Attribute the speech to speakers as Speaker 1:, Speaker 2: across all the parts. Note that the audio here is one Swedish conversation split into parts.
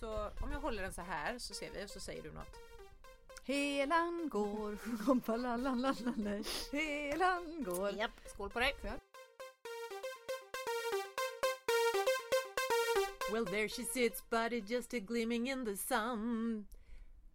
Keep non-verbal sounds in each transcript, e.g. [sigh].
Speaker 1: så om jag håller den så här så ser vi och så säger du något.
Speaker 2: Helan går, [laughs] kompa la la la la la. Helan går.
Speaker 1: Japp, skål på dig. Well, there she sits, body just a gleaming in the sun.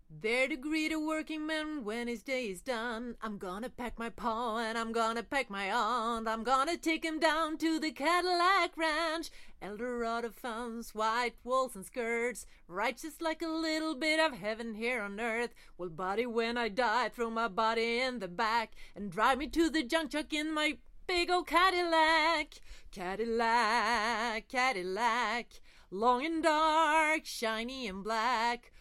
Speaker 1: There to greet a working man when his day is done. I'm gonna pack my paw and I'm gonna pack my aunt. I'm gonna take him down to the Cadillac Ranch. Eldorado fountains, white walls and skirts. Righteous like a little bit of heaven here on earth. Well, body, when I die, throw my body in the back and drive me to the junk truck in my big old Cadillac. Cadillac, Cadillac. Long and dark, shiny and black.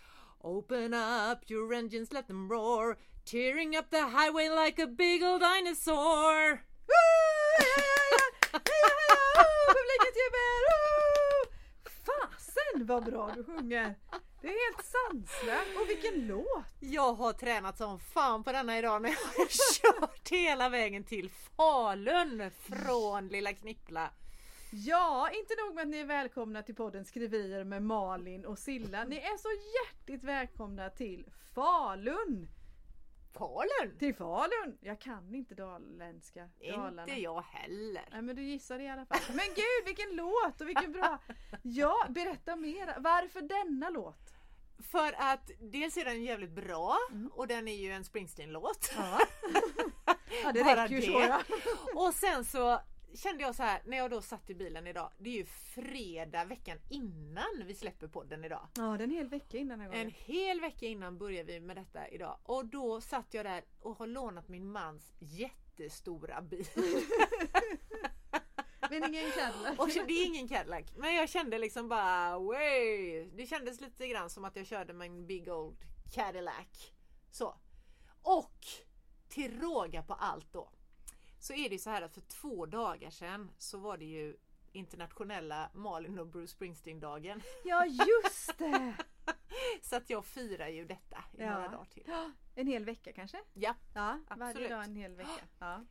Speaker 1: Open up your engines, let them roar, tearing up the highway like a big old dinosaur.
Speaker 2: Publikens jubel! Fasen vad bra du sjunger! Det är helt sanslöst. Och vilken låt!
Speaker 1: Jag har tränat som fan på denna idag när jag har kört hela vägen till Falun från Lilla Knippla.
Speaker 2: Ja, inte nog med att ni är välkomna till podden Skriverier med Malin och Silla. Ni är så hjärtligt välkomna till Falun!
Speaker 1: Falun?
Speaker 2: Till Falun! Jag kan inte dalländska. Dalarna.
Speaker 1: Inte jag heller.
Speaker 2: Nej men du gissade i alla fall. Men gud vilken låt och vilken bra! Ja, berätta mer. Varför denna låt?
Speaker 1: För att dels är den jävligt bra och den är ju en Springsteen-låt.
Speaker 2: Ja, [laughs] ja det
Speaker 1: Bara
Speaker 2: räcker ju
Speaker 1: det.
Speaker 2: så ja.
Speaker 1: Och sen så kände jag så här när jag då satt i bilen idag. Det är ju fredag veckan innan vi släpper podden idag.
Speaker 2: Ja, det är en hel vecka innan den
Speaker 1: En hel vecka innan börjar vi med detta idag och då satt jag där och har lånat min mans jättestora bil. [laughs]
Speaker 2: Men ingen Cadillac.
Speaker 1: Och det är ingen Cadillac. Men jag kände liksom bara way. Det kändes lite grann som att jag körde med en big old Cadillac. Så. Och till råga på allt då. Så är det så här att för två dagar sedan så var det ju internationella Malin och Bruce Springsteen-dagen.
Speaker 2: Ja, just det! [laughs]
Speaker 1: Så att jag firar ju detta i
Speaker 2: Ja.
Speaker 1: några dagar till. [gasps]
Speaker 2: En hel vecka kanske?
Speaker 1: Ja,
Speaker 2: Ja, varje
Speaker 1: Absolut.
Speaker 2: dag en hel vecka. [gasps] Ja.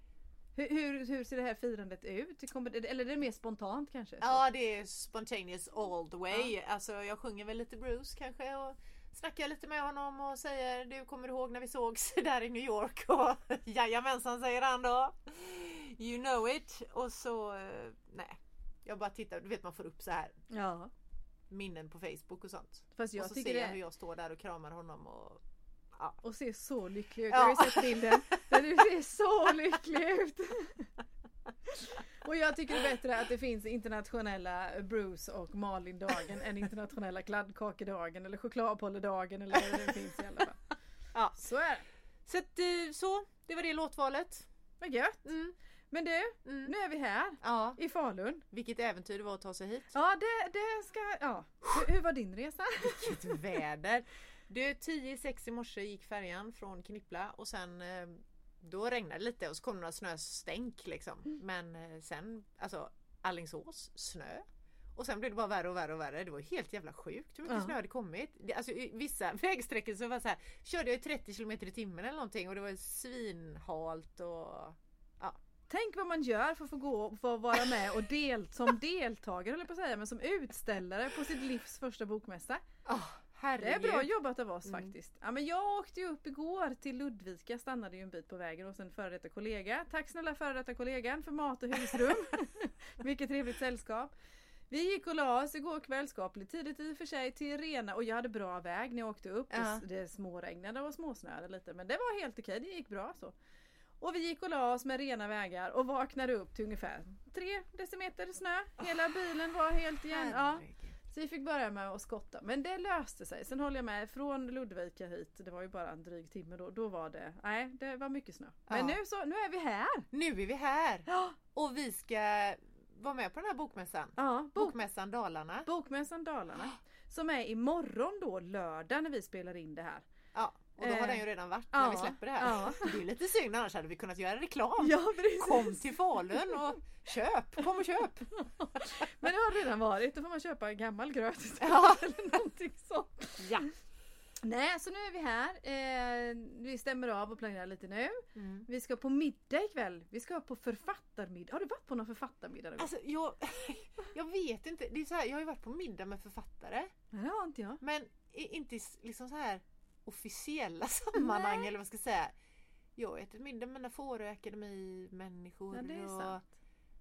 Speaker 2: Hur, hur, hur ser det här firandet ut? Kommer eller är det mer spontant kanske? Så?
Speaker 1: ja det är spontaneous all the way. Alltså jag sjunger väl lite Bruce kanske och snackar lite med honom och säger du kommer ihåg när vi sågs [laughs] där i New York? Och [laughs] jajamensan säger han då. You know it. Och så eh, nej. Jag bara tittar, du vet man får upp så här
Speaker 2: ja.
Speaker 1: minnen på Facebook och sånt.
Speaker 2: Fast jag
Speaker 1: och så ser jag
Speaker 2: det
Speaker 1: hur jag står där och kramar honom och ja.
Speaker 2: och ser så lycklig ut.
Speaker 1: Ja.
Speaker 2: Jag har ju sett bilden. [laughs] Du ser så lycklig ut. [laughs] Och jag tycker det är bättre att det finns internationella Bruce och Malin-dagen än internationella kladdkakedagen eller chokladbolledagen eller vad det finns i alla fall. [laughs]
Speaker 1: Ja.
Speaker 2: Så är det.
Speaker 1: Så att, eh, så, det var det låtvalet.
Speaker 2: Vad gött.
Speaker 1: Mm.
Speaker 2: Men du,
Speaker 1: Mm.
Speaker 2: nu är vi här
Speaker 1: Ja,
Speaker 2: i Falun.
Speaker 1: vilket äventyr det var att ta sig hit.
Speaker 2: Ja, det, det ska... Ja. Hur, hur var din resa? [laughs]
Speaker 1: Vilket väder! Du, 10 i 6 i morse gick färjan från Knippla och sen eh, då regnade det lite och så kom det några snöstänk liksom. Men eh, sen, alltså Allingsås, snö. Och sen blev det bara värre och värre och värre. Det var helt jävla sjukt hur mycket
Speaker 2: Ja.
Speaker 1: snö hade kommit. Det, alltså, vissa [laughs] vägsträckor så var så här, körde jag i 30 km i timmen eller någonting och det var svinhalt och
Speaker 2: Tänk vad man gör för att få gå för att vara med och del, som [laughs] deltagare, höll jag på att säga, men som utställare på sitt livs första bokmässa.
Speaker 1: oh,
Speaker 2: Det är
Speaker 1: herregud.
Speaker 2: bra jobbat av oss
Speaker 1: Mm.
Speaker 2: faktiskt. Ja, men jag åkte ju upp igår till Ludvika, stannade ju en bit på vägen hos en före detta kollega. Tack snälla före detta kollegan för mat och husrum. [laughs] Mycket trevligt sällskap. Vi gick och la oss igår kväll, skapligt tidigt i och för sig, till Rena och jag hade bra väg när jag åkte upp.
Speaker 1: Ja.
Speaker 2: Det småregnade och småsnöade lite men det var helt okej, det gick bra så. Och vi gick och la oss med rena vägar och vaknade upp till ungefär 3 decimeter snö. Hela bilen var helt igen. Ja. Så vi fick börja med att skotta. Men det löste sig. Sen håller jag med, från Ludvika hit, det var ju bara en dryg timme då, då var det, nej det var mycket snö. Men
Speaker 1: Ja.
Speaker 2: nu så, nu är vi här!
Speaker 1: Nu är vi här
Speaker 2: Ja,
Speaker 1: och vi ska vara med på den här bokmässan.
Speaker 2: ja bok,
Speaker 1: Bokmässan Dalarna.
Speaker 2: Bokmässan Dalarna. Som är imorgon då, lördag när vi spelar in det här.
Speaker 1: Ja, och då har
Speaker 2: Eh,
Speaker 1: den ju redan varit när vi
Speaker 2: ja,
Speaker 1: släpper det här.
Speaker 2: ja.
Speaker 1: Det är lite synd annars hade vi kunnat göra reklam.
Speaker 2: Ja!
Speaker 1: Kom till Falun och köp, kom och köp! [laughs]
Speaker 2: Men det har redan varit, då får man köpa gammal gröt
Speaker 1: Ja. [laughs]
Speaker 2: eller någonting sånt.
Speaker 1: ja.
Speaker 2: Nej, så nu är vi här. Eh, vi stämmer av och planerar lite nu.
Speaker 1: Mm.
Speaker 2: Vi ska på middag ikväll. Vi ska på författarmiddag. Har du varit på någon författarmiddag någon?
Speaker 1: Alltså jag, [laughs] jag vet inte, det är så här, jag har ju varit på middag med författare
Speaker 2: Nej, det har inte jag.
Speaker 1: men inte liksom så här officiella [laughs] sammanhang
Speaker 2: Nej.
Speaker 1: eller vad ska jag säga. Jag har ätit middag med mina Fårö-akademi-människor
Speaker 2: Ja, det är
Speaker 1: och
Speaker 2: sant.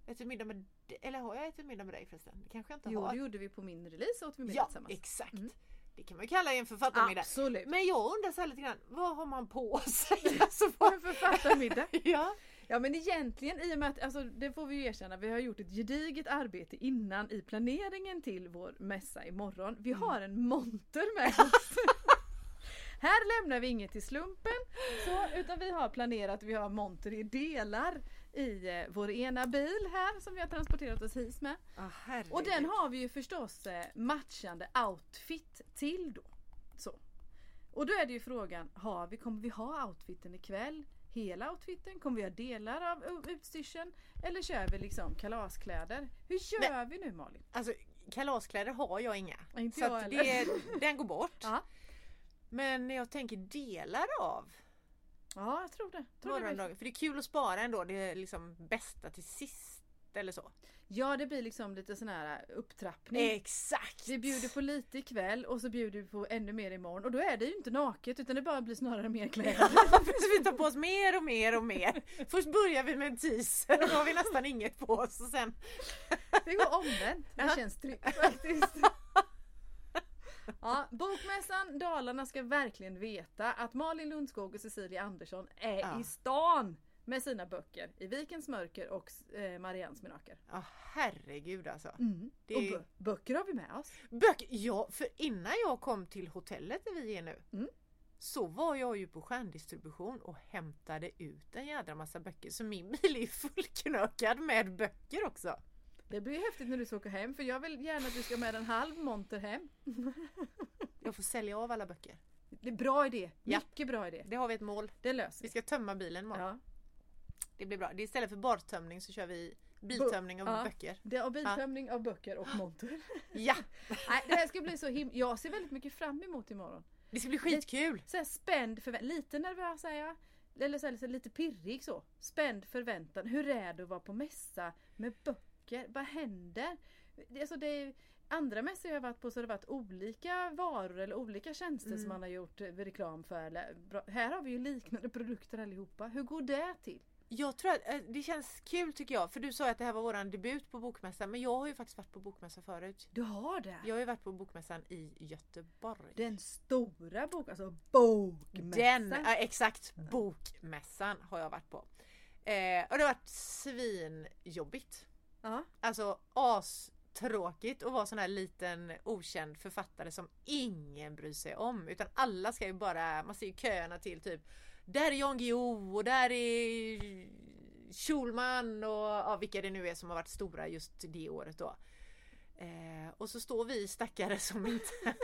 Speaker 1: ätit middag med, eller har jag ätit middag med dig förresten? Det kanske jag inte
Speaker 2: Jo,
Speaker 1: har.
Speaker 2: det gjorde vi på min release åt vi middag
Speaker 1: Ja,
Speaker 2: tillsammans.
Speaker 1: exakt.
Speaker 2: Mm.
Speaker 1: Det kan man kalla en författarmiddag.
Speaker 2: Absolut.
Speaker 1: Men jag undrar så här lite grann, vad har man på sig? [laughs] alltså, vad,
Speaker 2: en författarmiddag. [laughs]
Speaker 1: ja.
Speaker 2: Ja men egentligen i och med att, alltså, det får vi ju erkänna, vi har gjort ett gediget arbete innan i planeringen till vår mässa imorgon. Vi har en monter med oss. Här lämnar vi inget till slumpen, så, utan vi har planerat, vi har monter i delar i eh, vår ena bil här som vi har transporterat oss hit med.
Speaker 1: Ah.
Speaker 2: Och den har vi ju förstås eh, matchande outfit till då. Så. Och då är det ju frågan, har vi, kommer vi ha outfiten ikväll? Hela outfiten? Kommer vi ha delar av utstyrseln? Eller kör vi liksom kalaskläder? Hur gör vi nu Malin?
Speaker 1: Alltså kalaskläder har jag inga.
Speaker 2: Inte
Speaker 1: så
Speaker 2: jag
Speaker 1: det, den går bort. [laughs] Men jag tänker delar av
Speaker 2: ja jag tror det. Tror det
Speaker 1: morgondagen. För det är kul att spara ändå. Det är liksom bästa till sist. Eller så.
Speaker 2: ja det blir liksom lite sån här upptrappning.
Speaker 1: Exakt!
Speaker 2: Vi bjuder på lite ikväll och så bjuder vi på ännu mer imorgon och då är det ju inte naket utan det bara blir snarare mer kläder. [laughs]
Speaker 1: vi tar på oss mer och mer och mer. Först börjar vi med en teaser och då har vi nästan inget på oss. Och sen,
Speaker 2: Det går omvänt. Det känns tryggt faktiskt. Ja, Bokmässan Dalarna ska verkligen veta att Malin Lundskog och Cecilia Andersson är
Speaker 1: Ja.
Speaker 2: i stan med sina böcker i Vikens mörker och eh, Mariannes mirakel.
Speaker 1: ja herregud alltså. Det
Speaker 2: Och
Speaker 1: är-
Speaker 2: bö- böcker har vi med oss.
Speaker 1: Böcker, ja för innan jag kom till hotellet där vi är nu.
Speaker 2: Mm.
Speaker 1: Så var jag ju på stjärndistribution och hämtade ut en jädra massa böcker. Så min bil är fullknökad med böcker också.
Speaker 2: Det blir häftigt när du ska åka hem för jag vill gärna att du ska med en halv monter hem. [laughs]
Speaker 1: Jag får sälja av alla böcker.
Speaker 2: Det är bra idé.
Speaker 1: Ja.
Speaker 2: Mycket bra idé.
Speaker 1: Det har vi ett mål.
Speaker 2: Det löser
Speaker 1: Vi
Speaker 2: vi.
Speaker 1: ska tömma bilen imorgon.
Speaker 2: Ja.
Speaker 1: Det blir bra. Det är istället för bartömning så kör vi biltömning av
Speaker 2: Ja.
Speaker 1: böcker.
Speaker 2: Det är biltömning av böcker och monter. [laughs]
Speaker 1: Ja! [laughs]
Speaker 2: Nej, det här ska bli så himla... Jag ser väldigt mycket fram emot imorgon.
Speaker 1: Det ska bli skitkul!
Speaker 2: så här spänd förväntan, lite nervös är jag. Eller så här, lite pirrig så. Spänd förväntan. Hur är det att vara på mässa med böcker? Vad händer? Alltså det är, andra mässor jag har varit på så har det varit olika varor eller olika tjänster
Speaker 1: Mm.
Speaker 2: som man har gjort eh, reklam för. Eller, här har vi ju liknande produkter allihopa. Hur går det till?
Speaker 1: Jag tror att eh, det känns kul tycker jag. För du sa att det här var våran debut på Bokmässan. Men jag har ju faktiskt varit på Bokmässa förut.
Speaker 2: Du har det?
Speaker 1: Jag har ju varit på Bokmässan i Göteborg.
Speaker 2: Den stora boken, alltså bokmässan.
Speaker 1: Den, exakt, Bokmässan har jag varit på. Eh, och det har varit svinjobbigt.
Speaker 2: Ja.
Speaker 1: Alltså astråkigt att vara sån här liten okänd författare som ingen bryr sig om. Utan alla ska ju bara, man ser ju köerna till typ Där är Jan Guillou och där är Schulman och ja, vilka det nu är som har varit stora just det året då. Eh, och så står vi stackare som [laughs] inte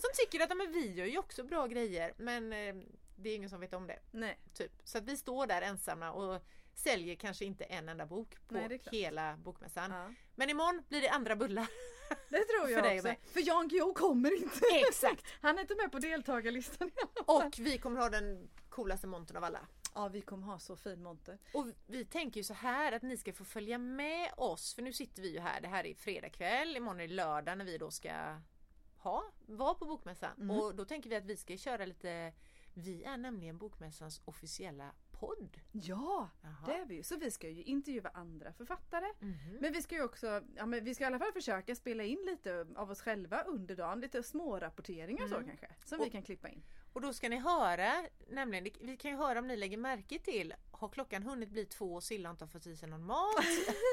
Speaker 1: som tycker att men vi gör ju också bra grejer men eh, det är ingen som vet om det.
Speaker 2: Nej.
Speaker 1: Typ. Så att vi står där ensamma och säljer kanske inte en enda bok på
Speaker 2: Nej,
Speaker 1: hela bokmässan.
Speaker 2: Ja.
Speaker 1: Men imorgon blir det andra bullar. [laughs]
Speaker 2: Det tror
Speaker 1: För
Speaker 2: jag
Speaker 1: dig
Speaker 2: också.
Speaker 1: med.
Speaker 2: För Jan Guillou kommer inte.
Speaker 1: Exakt! [laughs]
Speaker 2: Han är inte med på deltagarlistan.
Speaker 1: Och vi kommer ha den coolaste montern av alla.
Speaker 2: Ja, vi kommer ha så fin monter.
Speaker 1: Och vi tänker ju så här att ni ska få följa med oss för nu sitter vi ju här. Det här är fredag kväll, imorgon är det lördag när vi då ska ha, vara på Bokmässan.
Speaker 2: Mm.
Speaker 1: Och då tänker vi att vi ska köra lite Vi är nämligen Bokmässans officiella podd.
Speaker 2: Ja,
Speaker 1: Jaha.
Speaker 2: det är vi ju. Så vi ska ju intervjua andra författare.
Speaker 1: Mhm.
Speaker 2: Men vi ska ju också, ja men vi ska i alla fall försöka spela in lite av oss själva under dagen. Lite små rapporteringar och så
Speaker 1: Mm.
Speaker 2: kanske. Som vi
Speaker 1: Och-
Speaker 2: kan klippa in.
Speaker 1: Och då ska ni höra, nämligen, vi kan ju höra om ni lägger märke till, har klockan hunnit bli två och Silla inte har fått i sig någon mat?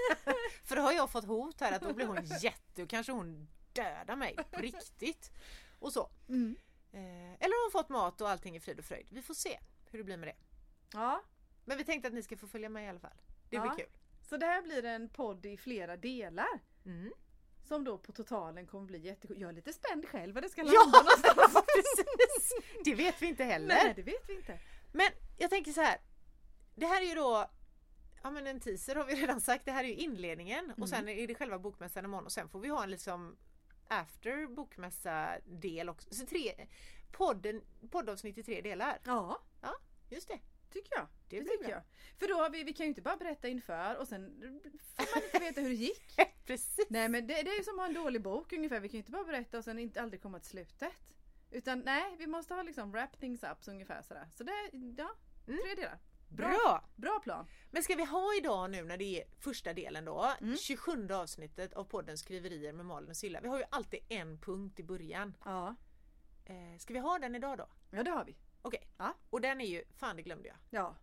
Speaker 1: [laughs] För då har jag fått hot här att då blir hon jätte och kanske hon dödar mig på riktigt. Och så.
Speaker 2: Mm.
Speaker 1: Eh, eller har hon fått mat och allting är frid och fröjd. Vi får se hur det blir med det.
Speaker 2: Ja,
Speaker 1: Men vi tänkte att ni ska få följa med i alla fall. Det blir
Speaker 2: Ja.
Speaker 1: kul.
Speaker 2: så det här blir en podd i flera delar.
Speaker 1: Mm.
Speaker 2: Som då på totalen kommer bli jättekul. Jag är lite spänd själv vad det ska
Speaker 1: Ja,
Speaker 2: landa [laughs] någonstans.
Speaker 1: precis! Det vet vi inte heller.
Speaker 2: Nej, det vet vi inte.
Speaker 1: Men jag tänker så här. Det här är ju då Ja men en teaser har vi redan sagt. Det här är ju inledningen och sen är det själva bokmässan imorgon och sen får vi ha en liksom after bokmässa del också. Så tre, podden, poddavsnitt i tre delar.
Speaker 2: Ja,
Speaker 1: Just det.
Speaker 2: Tycker jag.
Speaker 1: Det
Speaker 2: Det, tycker
Speaker 1: bra.
Speaker 2: jag. För då har vi, vi kan ju inte bara berätta inför och sen får man inte veta hur det gick. [laughs]
Speaker 1: Precis.
Speaker 2: Nej men det, det är ju som att ha en dålig bok ungefär. Vi kan ju inte bara berätta och sen inte aldrig komma till slutet. Utan nej, vi måste ha liksom wrap things up så ungefär sådär. Så det, ja,
Speaker 1: Mm.
Speaker 2: tre delar.
Speaker 1: Bra!
Speaker 2: Bra plan.
Speaker 1: Men ska vi ha idag nu när det är första delen då,
Speaker 2: Mm.
Speaker 1: 27 avsnittet av podden Skriverier med Malin och Silla. Vi har ju alltid en punkt i början.
Speaker 2: Ja.
Speaker 1: Eh, ska vi ha den idag då?
Speaker 2: Ja det har vi.
Speaker 1: Okej.
Speaker 2: Ja.
Speaker 1: Och den är ju, fan det glömde jag.
Speaker 2: Ja.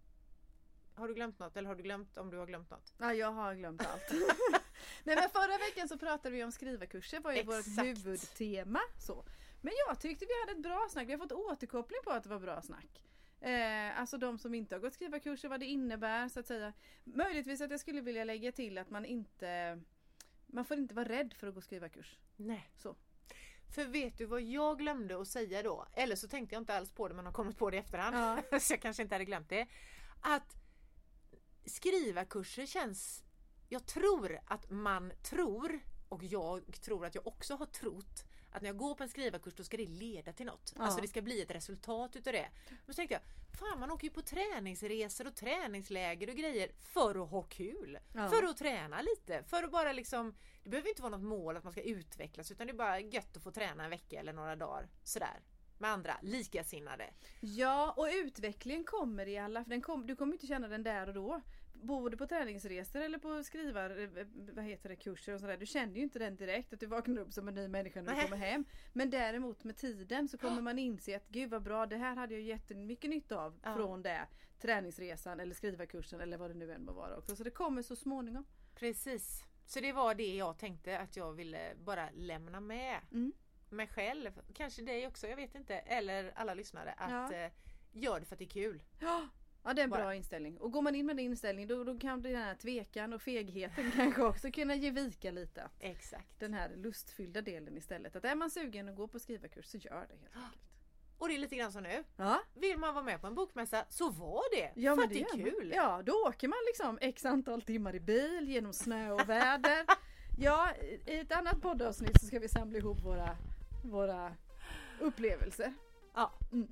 Speaker 1: Har du glömt något eller har du glömt om du har glömt något?
Speaker 2: Ja, jag har glömt allt. [laughs] Nej men förra veckan så pratade vi om skrivarkurser, var ju vårt
Speaker 1: Exakt.
Speaker 2: huvudtema. Så. Men jag tyckte vi hade ett bra snack, vi har fått återkoppling på att det var bra snack. Eh, alltså de som inte har gått skrivarkurser, vad det innebär så att säga. Möjligtvis att jag skulle vilja lägga till att man inte man får inte vara rädd för att gå skrivarkurs.
Speaker 1: Nej.
Speaker 2: Så.
Speaker 1: För vet du vad jag glömde att säga då? Eller så tänkte jag inte alls på det men har kommit på det i efterhand.
Speaker 2: Ja. [laughs]
Speaker 1: så jag kanske inte hade glömt det. Att skrivarkurser känns... Jag tror att man tror, och jag tror att jag också har trott, att när jag går på en skrivarkurs då ska det leda till något.
Speaker 2: Ja.
Speaker 1: Alltså det ska bli ett resultat utav det. Men så tänkte jag, fan man åker ju på träningsresor och träningsläger och grejer för att ha kul.
Speaker 2: Ja.
Speaker 1: För att träna lite. För att bara liksom, det behöver inte vara något mål att man ska utvecklas utan det är bara gött att få träna en vecka eller några dagar. Sådär. Med andra likasinnade.
Speaker 2: Ja, och utvecklingen kommer i alla, den kom, du kommer inte känna den där och då. Både på träningsresor eller på skrivar, eh, vad heter det, kurser och sådär. Du känner ju inte den direkt att du vaknar upp som en ny människa när du kommer hem. Men däremot med tiden så kommer man inse att gud vad bra, det här hade jag jättemycket nytta av
Speaker 1: Ja.
Speaker 2: från det. Träningsresan eller skrivarkursen eller vad det nu än må vara också. Så det kommer så småningom.
Speaker 1: Precis. Så det var det jag tänkte att jag ville bara lämna med
Speaker 2: Mm.
Speaker 1: mig själv. Kanske dig också, jag vet inte. Eller alla lyssnare. Att
Speaker 2: Ja.
Speaker 1: eh, gör det för att det är kul.
Speaker 2: Ja, ja det är en
Speaker 1: Bara.
Speaker 2: bra inställning. Och går man in med den inställningen då, då kan den här tvekan och fegheten [laughs] kanske också kunna ge vika lite.
Speaker 1: Exakt.
Speaker 2: den här lustfyllda delen istället. Att är man sugen att gå på skrivarkurs så gör det helt enkelt.
Speaker 1: Och det är lite grann som nu.
Speaker 2: Ja,
Speaker 1: Vill man vara med på en bokmässa så var det.
Speaker 2: ja
Speaker 1: för
Speaker 2: men
Speaker 1: att det är kul.
Speaker 2: Ja, då åker man liksom x antal timmar i bil genom snö och väder. [laughs] Ja, i ett annat poddavsnitt så ska vi samla ihop våra, våra upplevelser.
Speaker 1: Ja,
Speaker 2: Mm.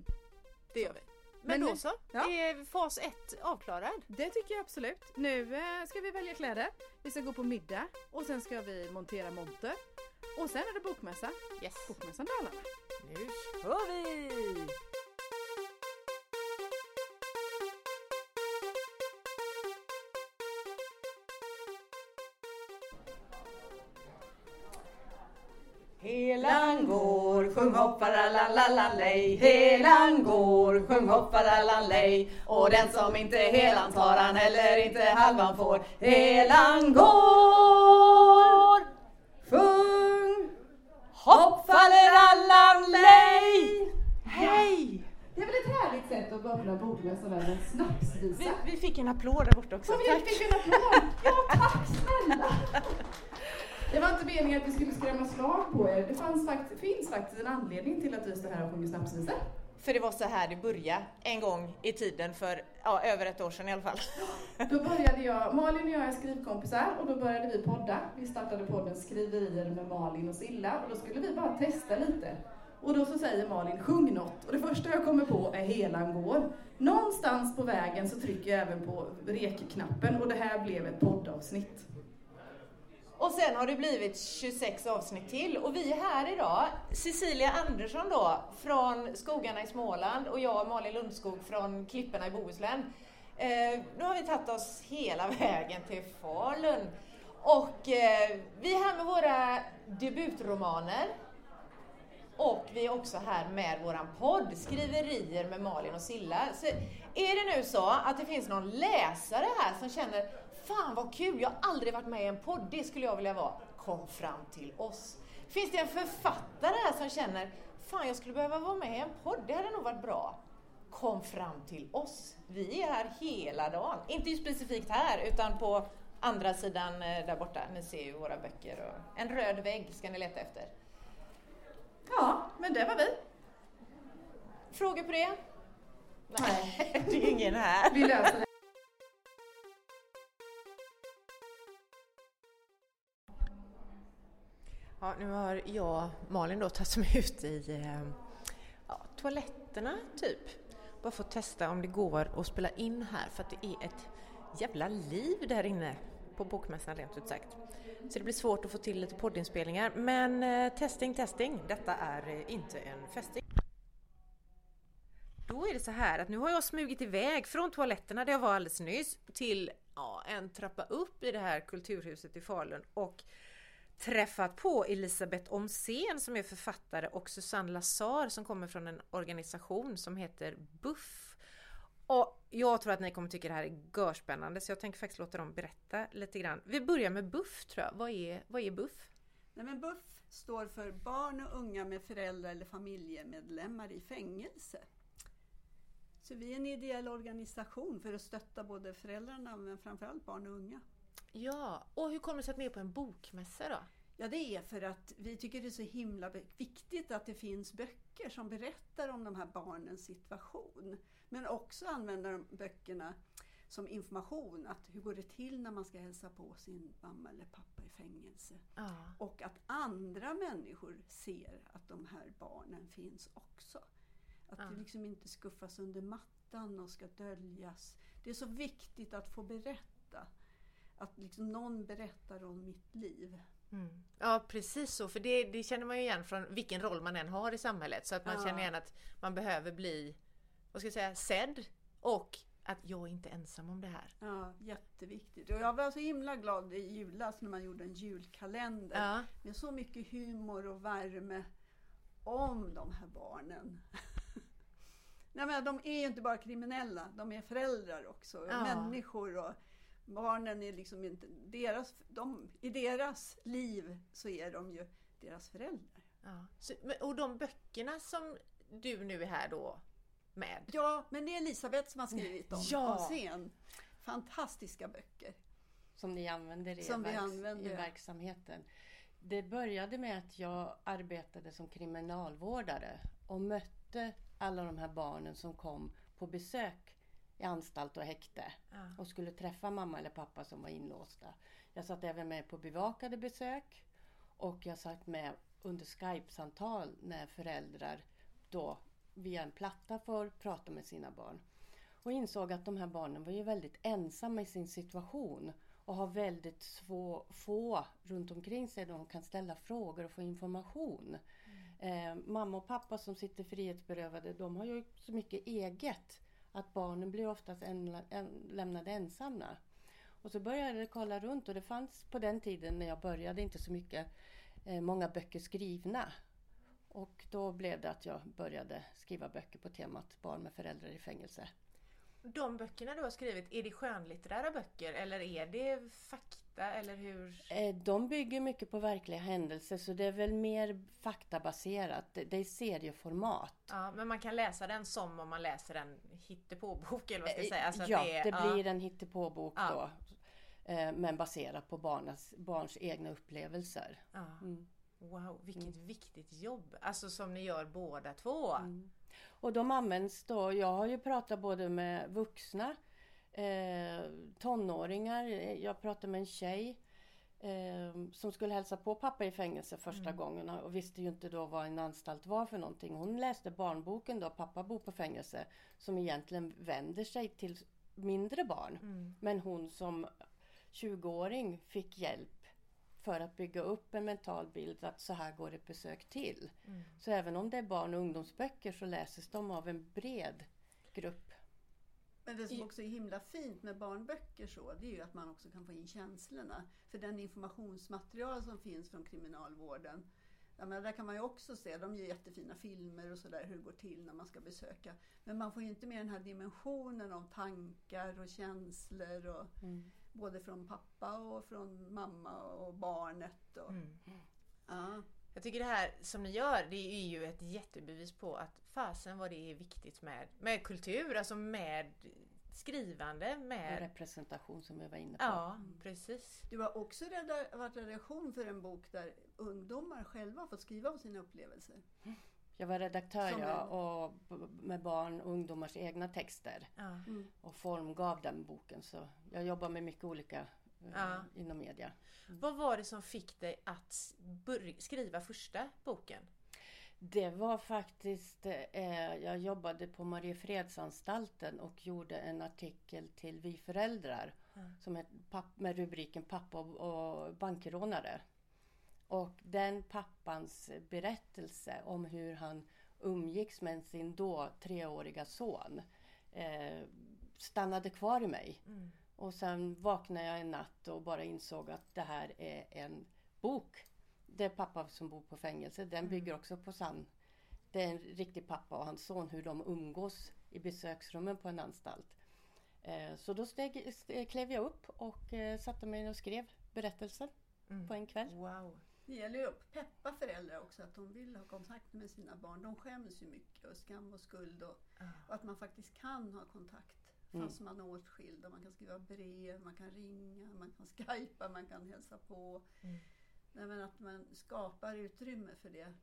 Speaker 1: det gör vi. Men,
Speaker 2: Men
Speaker 1: då så.
Speaker 2: ja.
Speaker 1: Är fas ett avklarad?
Speaker 2: Det tycker jag absolut. Nu eh, ska vi välja kläder, vi ska gå på middag och sen ska vi montera monter. Och sen är det bokmässa,
Speaker 1: Yes.
Speaker 2: Bokmässan Dalarna.
Speaker 1: Nu kör vi!
Speaker 3: Helan går, sjung hopparalallalej Helan går, sjung hopparalalej Och den som inte helan tar han heller inte halvan får Helan går, sjung hoppfallerallalej Hej!
Speaker 2: Det är väl ett härligt sätt att öppna bokmässan med en snapsvisa?
Speaker 1: Vi, vi fick en applåd där borta också.
Speaker 2: Som vi fick en applåd! Ja, tack snälla! Det var inte meningen att vi skulle skrämma slag på er. Det fanns fakt- finns faktiskt en anledning till att vi står här och sjunger snapsvisor.
Speaker 1: För det var så här det började en gång i tiden för ja, över ett år sedan i alla fall.
Speaker 2: Då började jag, Malin och jag är skrivkompisar och då började vi podda. Vi startade podden Skriverier med Malin och Silla och då skulle vi bara testa lite. Och då så säger Malin, sjung något. Och det första jag kommer på är Helan går. Någonstans på vägen så trycker jag även på rekknappen och det här blev ett poddavsnitt.
Speaker 1: Och sen har det blivit 26 avsnitt till och vi är här idag. Cecilia Andersson då från skogarna i Småland och jag Malin Lundskog från klipporna i Bohuslän. Eh, nu har vi tagit oss hela [laughs] vägen till Falun. Och eh, vi är här med våra debutromaner. Och vi är också här med våran podd Skriverier med Malin och Silla. Så är det nu så att det finns någon läsare här som känner Fan vad kul, jag har aldrig varit med i en podd, det skulle jag vilja vara. Kom fram till oss. Finns det en författare här som känner Fan jag skulle behöva vara med i en podd, det hade nog varit bra. Kom fram till oss. Vi är här hela dagen. Inte specifikt här utan på andra sidan eh, där borta. Ni ser ju våra böcker och en röd vägg ska ni leta efter.
Speaker 2: Ja, men det var vi.
Speaker 1: Frågor på det? Nej, [laughs] det är ingen här.
Speaker 2: Vi löser det.
Speaker 1: Ja, nu har jag Malin då tagit mig ut i eh, ja, toaletterna typ. Bara för att testa om det går att spela in här för att det är ett jävla liv där inne på Bokmässan rent ut sagt. Så det blir svårt att få till lite poddinspelningar men eh, testing, testing. Detta är eh, inte en fästing. Då är det så här att nu har jag smugit iväg från toaletterna där jag var alldeles nyss till ja, en trappa upp i det här kulturhuset i Falun och träffat på Elisabeth Omsen som är författare och Susanne Lazar som kommer från en organisation som heter BUFF. Och jag tror att ni kommer tycka det här är görspännande så jag tänker faktiskt låta dem berätta lite grann. Vi börjar med BUFF tror jag. Vad är, vad är BUFF?
Speaker 4: Nej, men BUFF står för barn och unga med föräldrar eller familjemedlemmar i fängelse. Så vi är en ideell organisation för att stötta både föräldrarna men framförallt barn och unga.
Speaker 1: Ja, och hur kommer det sig att ni är på en bokmässa då?
Speaker 4: Ja, det är för att vi tycker det är så himla viktigt att det finns böcker som berättar om de här barnens situation. Men också använder de böckerna som information. Att hur går det till när man ska hälsa på sin mamma eller pappa i fängelse?
Speaker 1: Ja.
Speaker 4: Och att andra människor ser att de här barnen finns också. Att
Speaker 1: Ja.
Speaker 4: det liksom inte skuffas under mattan och ska döljas. Det är så viktigt att få berätta. Att liksom någon berättar om mitt liv.
Speaker 1: Mm. Ja precis så, för det, det känner man ju igen från vilken roll man än har i samhället. Så att man
Speaker 4: Ja.
Speaker 1: känner igen att man behöver bli, vad ska jag säga, sedd och att jag är inte ensam om det här.
Speaker 4: Ja, jätteviktigt. Och jag var så himla glad i julas när man gjorde en julkalender
Speaker 1: Ja,
Speaker 4: med så mycket humor och värme om de här barnen. [laughs] Nej, men de är ju inte bara kriminella, de är föräldrar också,
Speaker 1: Ja.
Speaker 4: människor. Och barnen är liksom inte... Deras, de, I deras liv så är de ju deras föräldrar.
Speaker 1: ja. Så, och de böckerna som du nu är här då med.
Speaker 4: Ja, men det är Elisabeth som har skrivit dem
Speaker 1: Ja.
Speaker 4: scen. Fantastiska böcker.
Speaker 5: som ni använder i,
Speaker 4: Som vi
Speaker 5: verks-
Speaker 4: använder,
Speaker 5: i verksamheten. Det började med att jag arbetade som kriminalvårdare och mötte alla de här barnen som kom på besök i anstalt och häkte
Speaker 1: Ja.
Speaker 5: och skulle träffa mamma eller pappa som var inlåsta. Jag satt även med på bevakade besök och jag satt med under Skype-samtal när föräldrar då via en platta får prata med sina barn. Och insåg att de här barnen var ju väldigt ensamma i sin situation och har väldigt svå, få runt omkring sig där de kan ställa frågor och få information. Eh, mamma och pappa som sitter frihetsberövade, de har ju så mycket eget att barnen blir oftast en, en, lämnade ensamma. Och så började jag kolla runt och det fanns på den tiden när jag började inte så mycket, eh, många böcker skrivna. Och då blev det att jag började skriva böcker på temat barn med föräldrar i fängelse.
Speaker 1: De böckerna du har skrivit, är det skönlitterära böcker eller är det fakta eller hur?
Speaker 5: Eh, De bygger mycket på verkliga händelser så det är väl mer faktabaserat. Det är serieformat.
Speaker 1: Ja, men man kan läsa den som om man läser en hittepåbok eller vad ska jag säga? Alltså
Speaker 5: ja,
Speaker 1: det, är-
Speaker 5: det
Speaker 1: ja.
Speaker 5: blir en hittepåbok
Speaker 1: Ja.
Speaker 5: då. eh, Men baserat på barnas, barns egna upplevelser.
Speaker 1: Ja.
Speaker 5: Mm.
Speaker 1: Wow, vilket viktigt jobb! Alltså som ni gör båda två.
Speaker 5: Mm. Och de används då, jag har ju pratat både med vuxna, eh, tonåringar, eh, jag pratade med en tjej eh, som skulle hälsa på pappa i fängelse första gången och visste ju inte då vad en anstalt var för någonting. Hon läste barnboken då, Pappa bor på fängelse, som egentligen vänder sig till mindre barn.
Speaker 1: Mm.
Speaker 5: Men hon som 20-åring fick hjälp för att bygga upp en mental bild att så här går ett besök till.
Speaker 1: Mm.
Speaker 5: Så även om det är barn och ungdomsböcker så läses de av en bred grupp.
Speaker 4: Men det som också är himla fint med barnböcker så, det är ju att man också kan få in känslorna. För den informationsmaterial som finns från kriminalvården, ja, men där kan man ju också se, de gör jättefina filmer och sådär hur det går till när man ska besöka. Men man får ju inte med den här dimensionen av tankar och känslor, och,
Speaker 5: Mm.
Speaker 4: både från pappa och från mamma och barnet. Och,
Speaker 1: Mm.
Speaker 4: ja.
Speaker 1: Jag tycker det här som ni gör, det är ju ett jättebevis på att fasen vad det är viktigt med, med kultur, alltså med skrivande,
Speaker 5: Och
Speaker 1: med...
Speaker 5: representation som vi var inne på.
Speaker 1: Ja, precis.
Speaker 4: Du har också reda- varit redaktion för en bok där ungdomar själva fått skriva om sina upplevelser.
Speaker 5: Jag var redaktör
Speaker 4: Som
Speaker 5: ja, och med barn och ungdomars egna texter
Speaker 1: Ja.
Speaker 5: och formgav den boken. Så jag jobbar med mycket olika
Speaker 1: Ja.
Speaker 5: inom media.
Speaker 1: Vad var det som fick dig att skriva första boken?
Speaker 5: Det var faktiskt, eh, jag jobbade på Mariefredsanstalten och gjorde en artikel till Vi föräldrar som är papp, med rubriken Pappa och, och bankrånare. Och den pappans berättelse om hur han umgicks med sin då treåriga son eh, stannade kvar i mig. Och sen vaknade jag en natt och bara insåg att det här är en bok. Det är pappa som bor på fängelse. Den bygger också på sann... Det är en riktig pappa och hans son, hur de umgås i besöksrummen på en anstalt. Eh, Så då steg, steg, klev jag upp och eh, satte mig och skrev berättelsen på en kväll.
Speaker 1: Wow.
Speaker 4: Det gäller ju att peppa föräldrar också, att de vill ha kontakt med sina barn. De skäms ju mycket och skam och skuld och, och att man faktiskt kan ha kontakt fast man är åtskild. Och man kan skriva brev, man kan ringa, man kan [laughs] skypa, man kan hälsa på. Nej, men att man skapar utrymme för det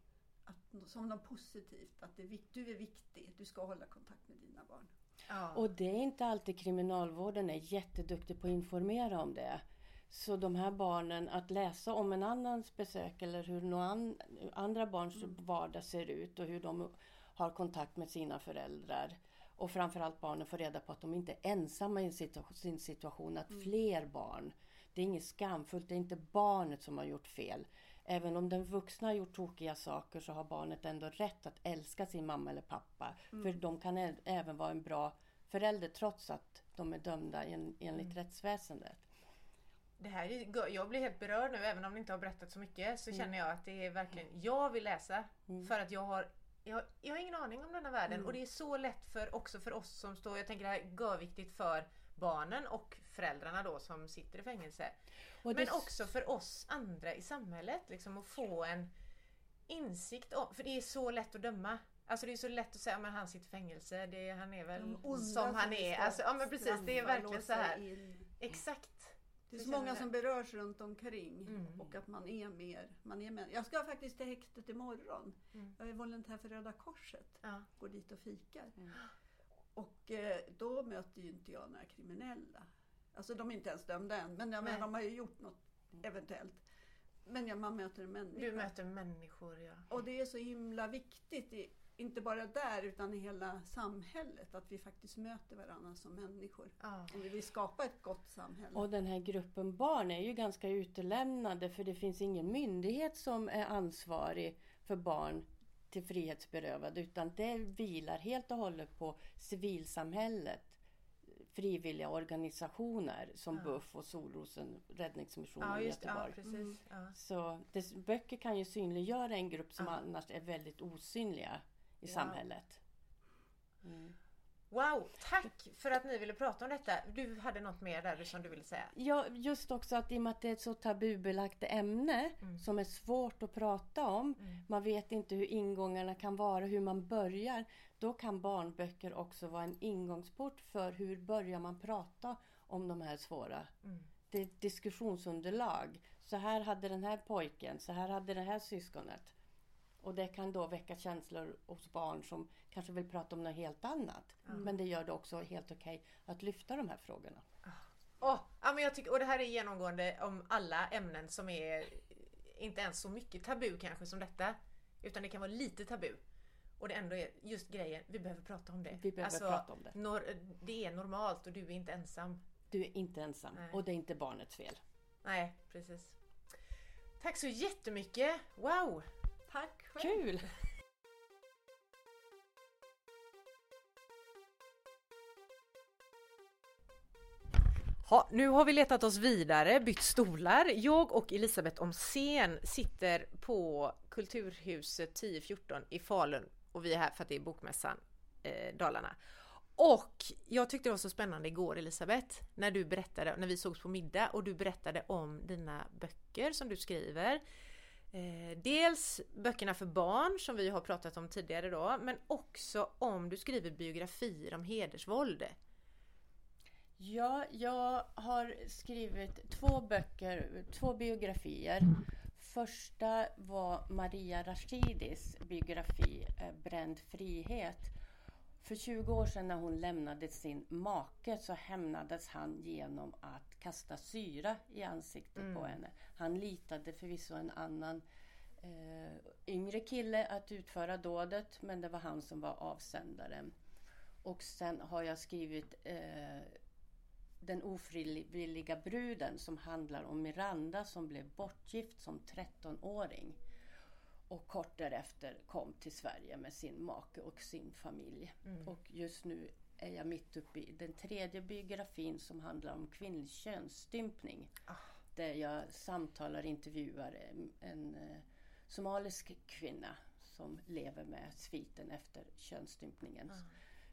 Speaker 4: att, som något positivt. Att det är, du är viktig, du ska hålla kontakt med dina barn.
Speaker 1: Ja.
Speaker 5: Och det är inte alltid kriminalvården är jätteduktig på att informera om det. Så de här barnen, att läsa om en annans besök eller hur några an, andra barns vardag ser ut och hur de har kontakt med sina föräldrar. Och framförallt barnen får reda på att de inte är ensamma i sin situation, att fler barn. Det är inget skamfullt, det är inte barnet som har gjort fel. Även om den vuxna har gjort tokiga saker så har barnet ändå rätt att älska sin mamma eller pappa. För de kan även vara en bra förälder trots att de är dömda en, enligt rättsväsendet.
Speaker 1: Det här är, jag blir helt berörd nu även om ni inte har berättat så mycket så känner jag att det är verkligen, jag vill läsa för att jag har jag, jag har ingen aning om den här världen och det är så lätt för också för oss som står, jag tänker det här är görviktigt för barnen och föräldrarna då som sitter i fängelse.
Speaker 5: Och
Speaker 1: Men
Speaker 5: det-
Speaker 1: också för oss andra i samhället liksom att få en insikt om, för det är så lätt att döma. Alltså det är så lätt att säga men han sitter i fängelse, det, han är väl som han är. Alltså, ja men precis, det är verkligen så här. Exakt.
Speaker 4: Det är
Speaker 1: Så
Speaker 4: många som berörs runt omkring
Speaker 1: Mm.
Speaker 4: och att man är mer. Man är mer. Jag ska faktiskt till häktet imorgon.
Speaker 1: Mm.
Speaker 4: Jag är volontär för Röda Korset.
Speaker 1: Ja.
Speaker 4: Går dit och fikar. Och eh, då möter ju inte jag några kriminella. Alltså de är inte ens dömda än, men jag menar, de har ju gjort något eventuellt. Men ja, man möter en människa.
Speaker 1: Du möter människor ja.
Speaker 4: Och det är så himla viktigt, i, inte bara där utan i hela samhället, att vi faktiskt möter varandra som människor.
Speaker 1: ja.
Speaker 4: Om vi vill skapa ett gott samhälle.
Speaker 5: Och den här gruppen barn är ju ganska utelämnade för det finns ingen myndighet som är ansvarig för barn till frihetsberövade utan det vilar helt och hållet på civilsamhället. Frivilliga organisationer som BUF och Solrosen Räddningsmissionen
Speaker 1: Ja
Speaker 5: i
Speaker 1: det, ja,
Speaker 5: Göteborg.
Speaker 1: precis. Ja.
Speaker 5: Så dess, böcker kan ju synliggöra en grupp som
Speaker 1: Ja.
Speaker 5: annars är väldigt osynliga i
Speaker 1: Wow.
Speaker 5: samhället. Mm.
Speaker 1: Wow, tack för att ni ville prata om detta. Du hade något mer där som du ville säga?
Speaker 5: Ja, just också att i och med att det är ett så tabubelagt ämne som är svårt att prata om. Man vet inte hur ingångarna kan vara, hur man börjar. Då kan barnböcker också vara en ingångsport för hur börjar man prata om de här svåra. Det är ett diskussionsunderlag. Så här hade den här pojken, så här hade det här syskonet. Och det kan då väcka känslor hos barn som kanske vill prata om något helt annat. Men det gör det också helt okej att lyfta de här frågorna.
Speaker 1: Åh, ja, men jag tycker, och det här är genomgående om alla ämnen som är inte ens så mycket tabu kanske som detta. Utan det kan vara lite tabu. Och det ändå är just grejen, vi behöver prata om det. Alltså,
Speaker 5: Vi behöver prata om det.
Speaker 1: Nor- det är normalt och du är inte ensam.
Speaker 5: Du är inte ensam
Speaker 1: Nej.
Speaker 5: och det är inte barnets fel.
Speaker 1: Nej, precis. Tack så jättemycket! Wow!
Speaker 4: Tack själv.
Speaker 5: Kul! [laughs]
Speaker 1: Ha, nu har vi letat oss vidare, bytt stolar. Jag och Elisabeth Omsen sitter på Kulturhuset 1014 i Falun och vi är här för att det är Bokmässan eh, Dalarna. Och jag tyckte det var så spännande igår Elisabeth, när du berättade, när vi sågs på middag och du berättade om dina böcker som du skriver. Eh, dels böckerna för barn som vi har pratat om tidigare då, men också om du skriver biografier om hedersvåld.
Speaker 5: Ja, jag har skrivit två böcker, två biografier. Första var Maria Rashidis biografi eh, Bränd frihet. För 20 år sedan när hon lämnade sin make så hämnades han genom att kasta syra i ansiktet på henne. Han litade förvisso en annan eh, yngre kille att utföra dådet men det var han som var avsändaren. Och sen har jag skrivit eh, Den ofrivilliga bruden som handlar om Miranda som blev bortgift som 13-åring. Och kort därefter kom till Sverige med sin make och sin familj. Och just nu är jag mitt uppe i den tredje biografin som handlar om kvinnlig könsstympning. Där jag samtalar och intervjuar en, eh, somalisk kvinna som lever med sviten efter könsstympningen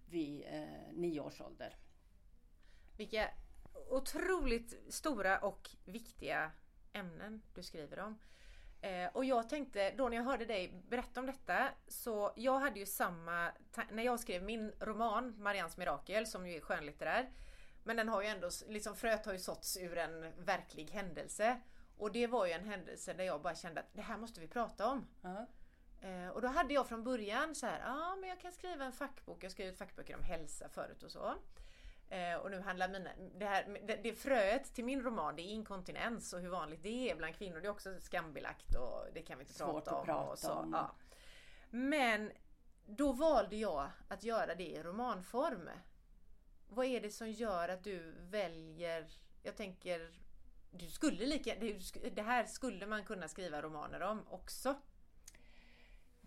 Speaker 5: vid eh, nio års ålder.
Speaker 1: Vilka otroligt stora och viktiga ämnen du skriver om. Eh, och jag tänkte då när jag hörde dig berätta om detta så jag hade ju samma när jag skrev min roman Marians mirakel som ju är skönlitterär. Men den har ju ändå, liksom fröet har ju såtts ur en verklig händelse. Och det var ju en händelse där jag bara kände att det här måste vi prata om.
Speaker 5: Ja.
Speaker 1: Eh, och då hade jag från början så här, ja ah, men jag kan skriva en fackbok, jag har skrivit fackböcker om hälsa förut och så. Eh, och nu handlar mina, det, här, det, det fröet till min roman det är inkontinens och hur vanligt det är bland kvinnor. Det är också skambelagt och det kan vi inte
Speaker 5: Svårt
Speaker 1: prata
Speaker 5: att
Speaker 1: om.
Speaker 5: prata
Speaker 1: och så.
Speaker 5: om.
Speaker 1: Ja. Men då valde jag att göra det i romanform. Vad är det som gör att du väljer, jag tänker, du skulle lika, det här skulle man kunna skriva romaner om också.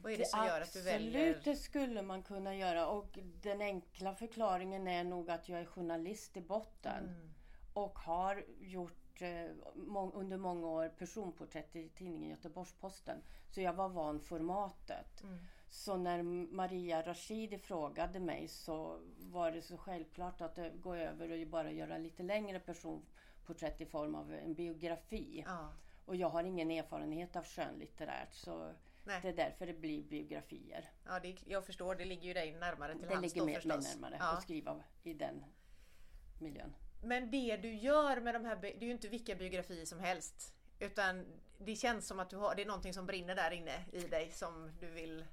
Speaker 1: Vad är det som gör att du väljer?
Speaker 5: Absolut, det skulle man kunna göra. Och den enkla förklaringen är nog att jag är journalist i botten.
Speaker 1: Mm.
Speaker 5: Och har gjort eh, må- under många år personporträtt i tidningen Göteborgs-Posten. Så jag var van formatet.
Speaker 1: Mm.
Speaker 5: Så när Maria Rashidi frågade mig så var det så självklart att eh, gå över och bara göra lite längre personporträtt i form av en biografi.
Speaker 1: Ja.
Speaker 5: Och jag har ingen erfarenhet av skönlitterärt så
Speaker 1: Nej.
Speaker 5: det är därför det blir biografier.
Speaker 1: Ja, det, jag förstår. Det ligger ju dig närmare till
Speaker 5: Det
Speaker 1: hands
Speaker 5: ligger
Speaker 1: då
Speaker 5: mig, närmare
Speaker 1: Ja.
Speaker 5: att skriva i den miljön.
Speaker 1: Men det du gör med de här, det är ju inte vilka biografier som helst. Utan det känns som att du har, det är någonting som brinner där inne i dig som du vill...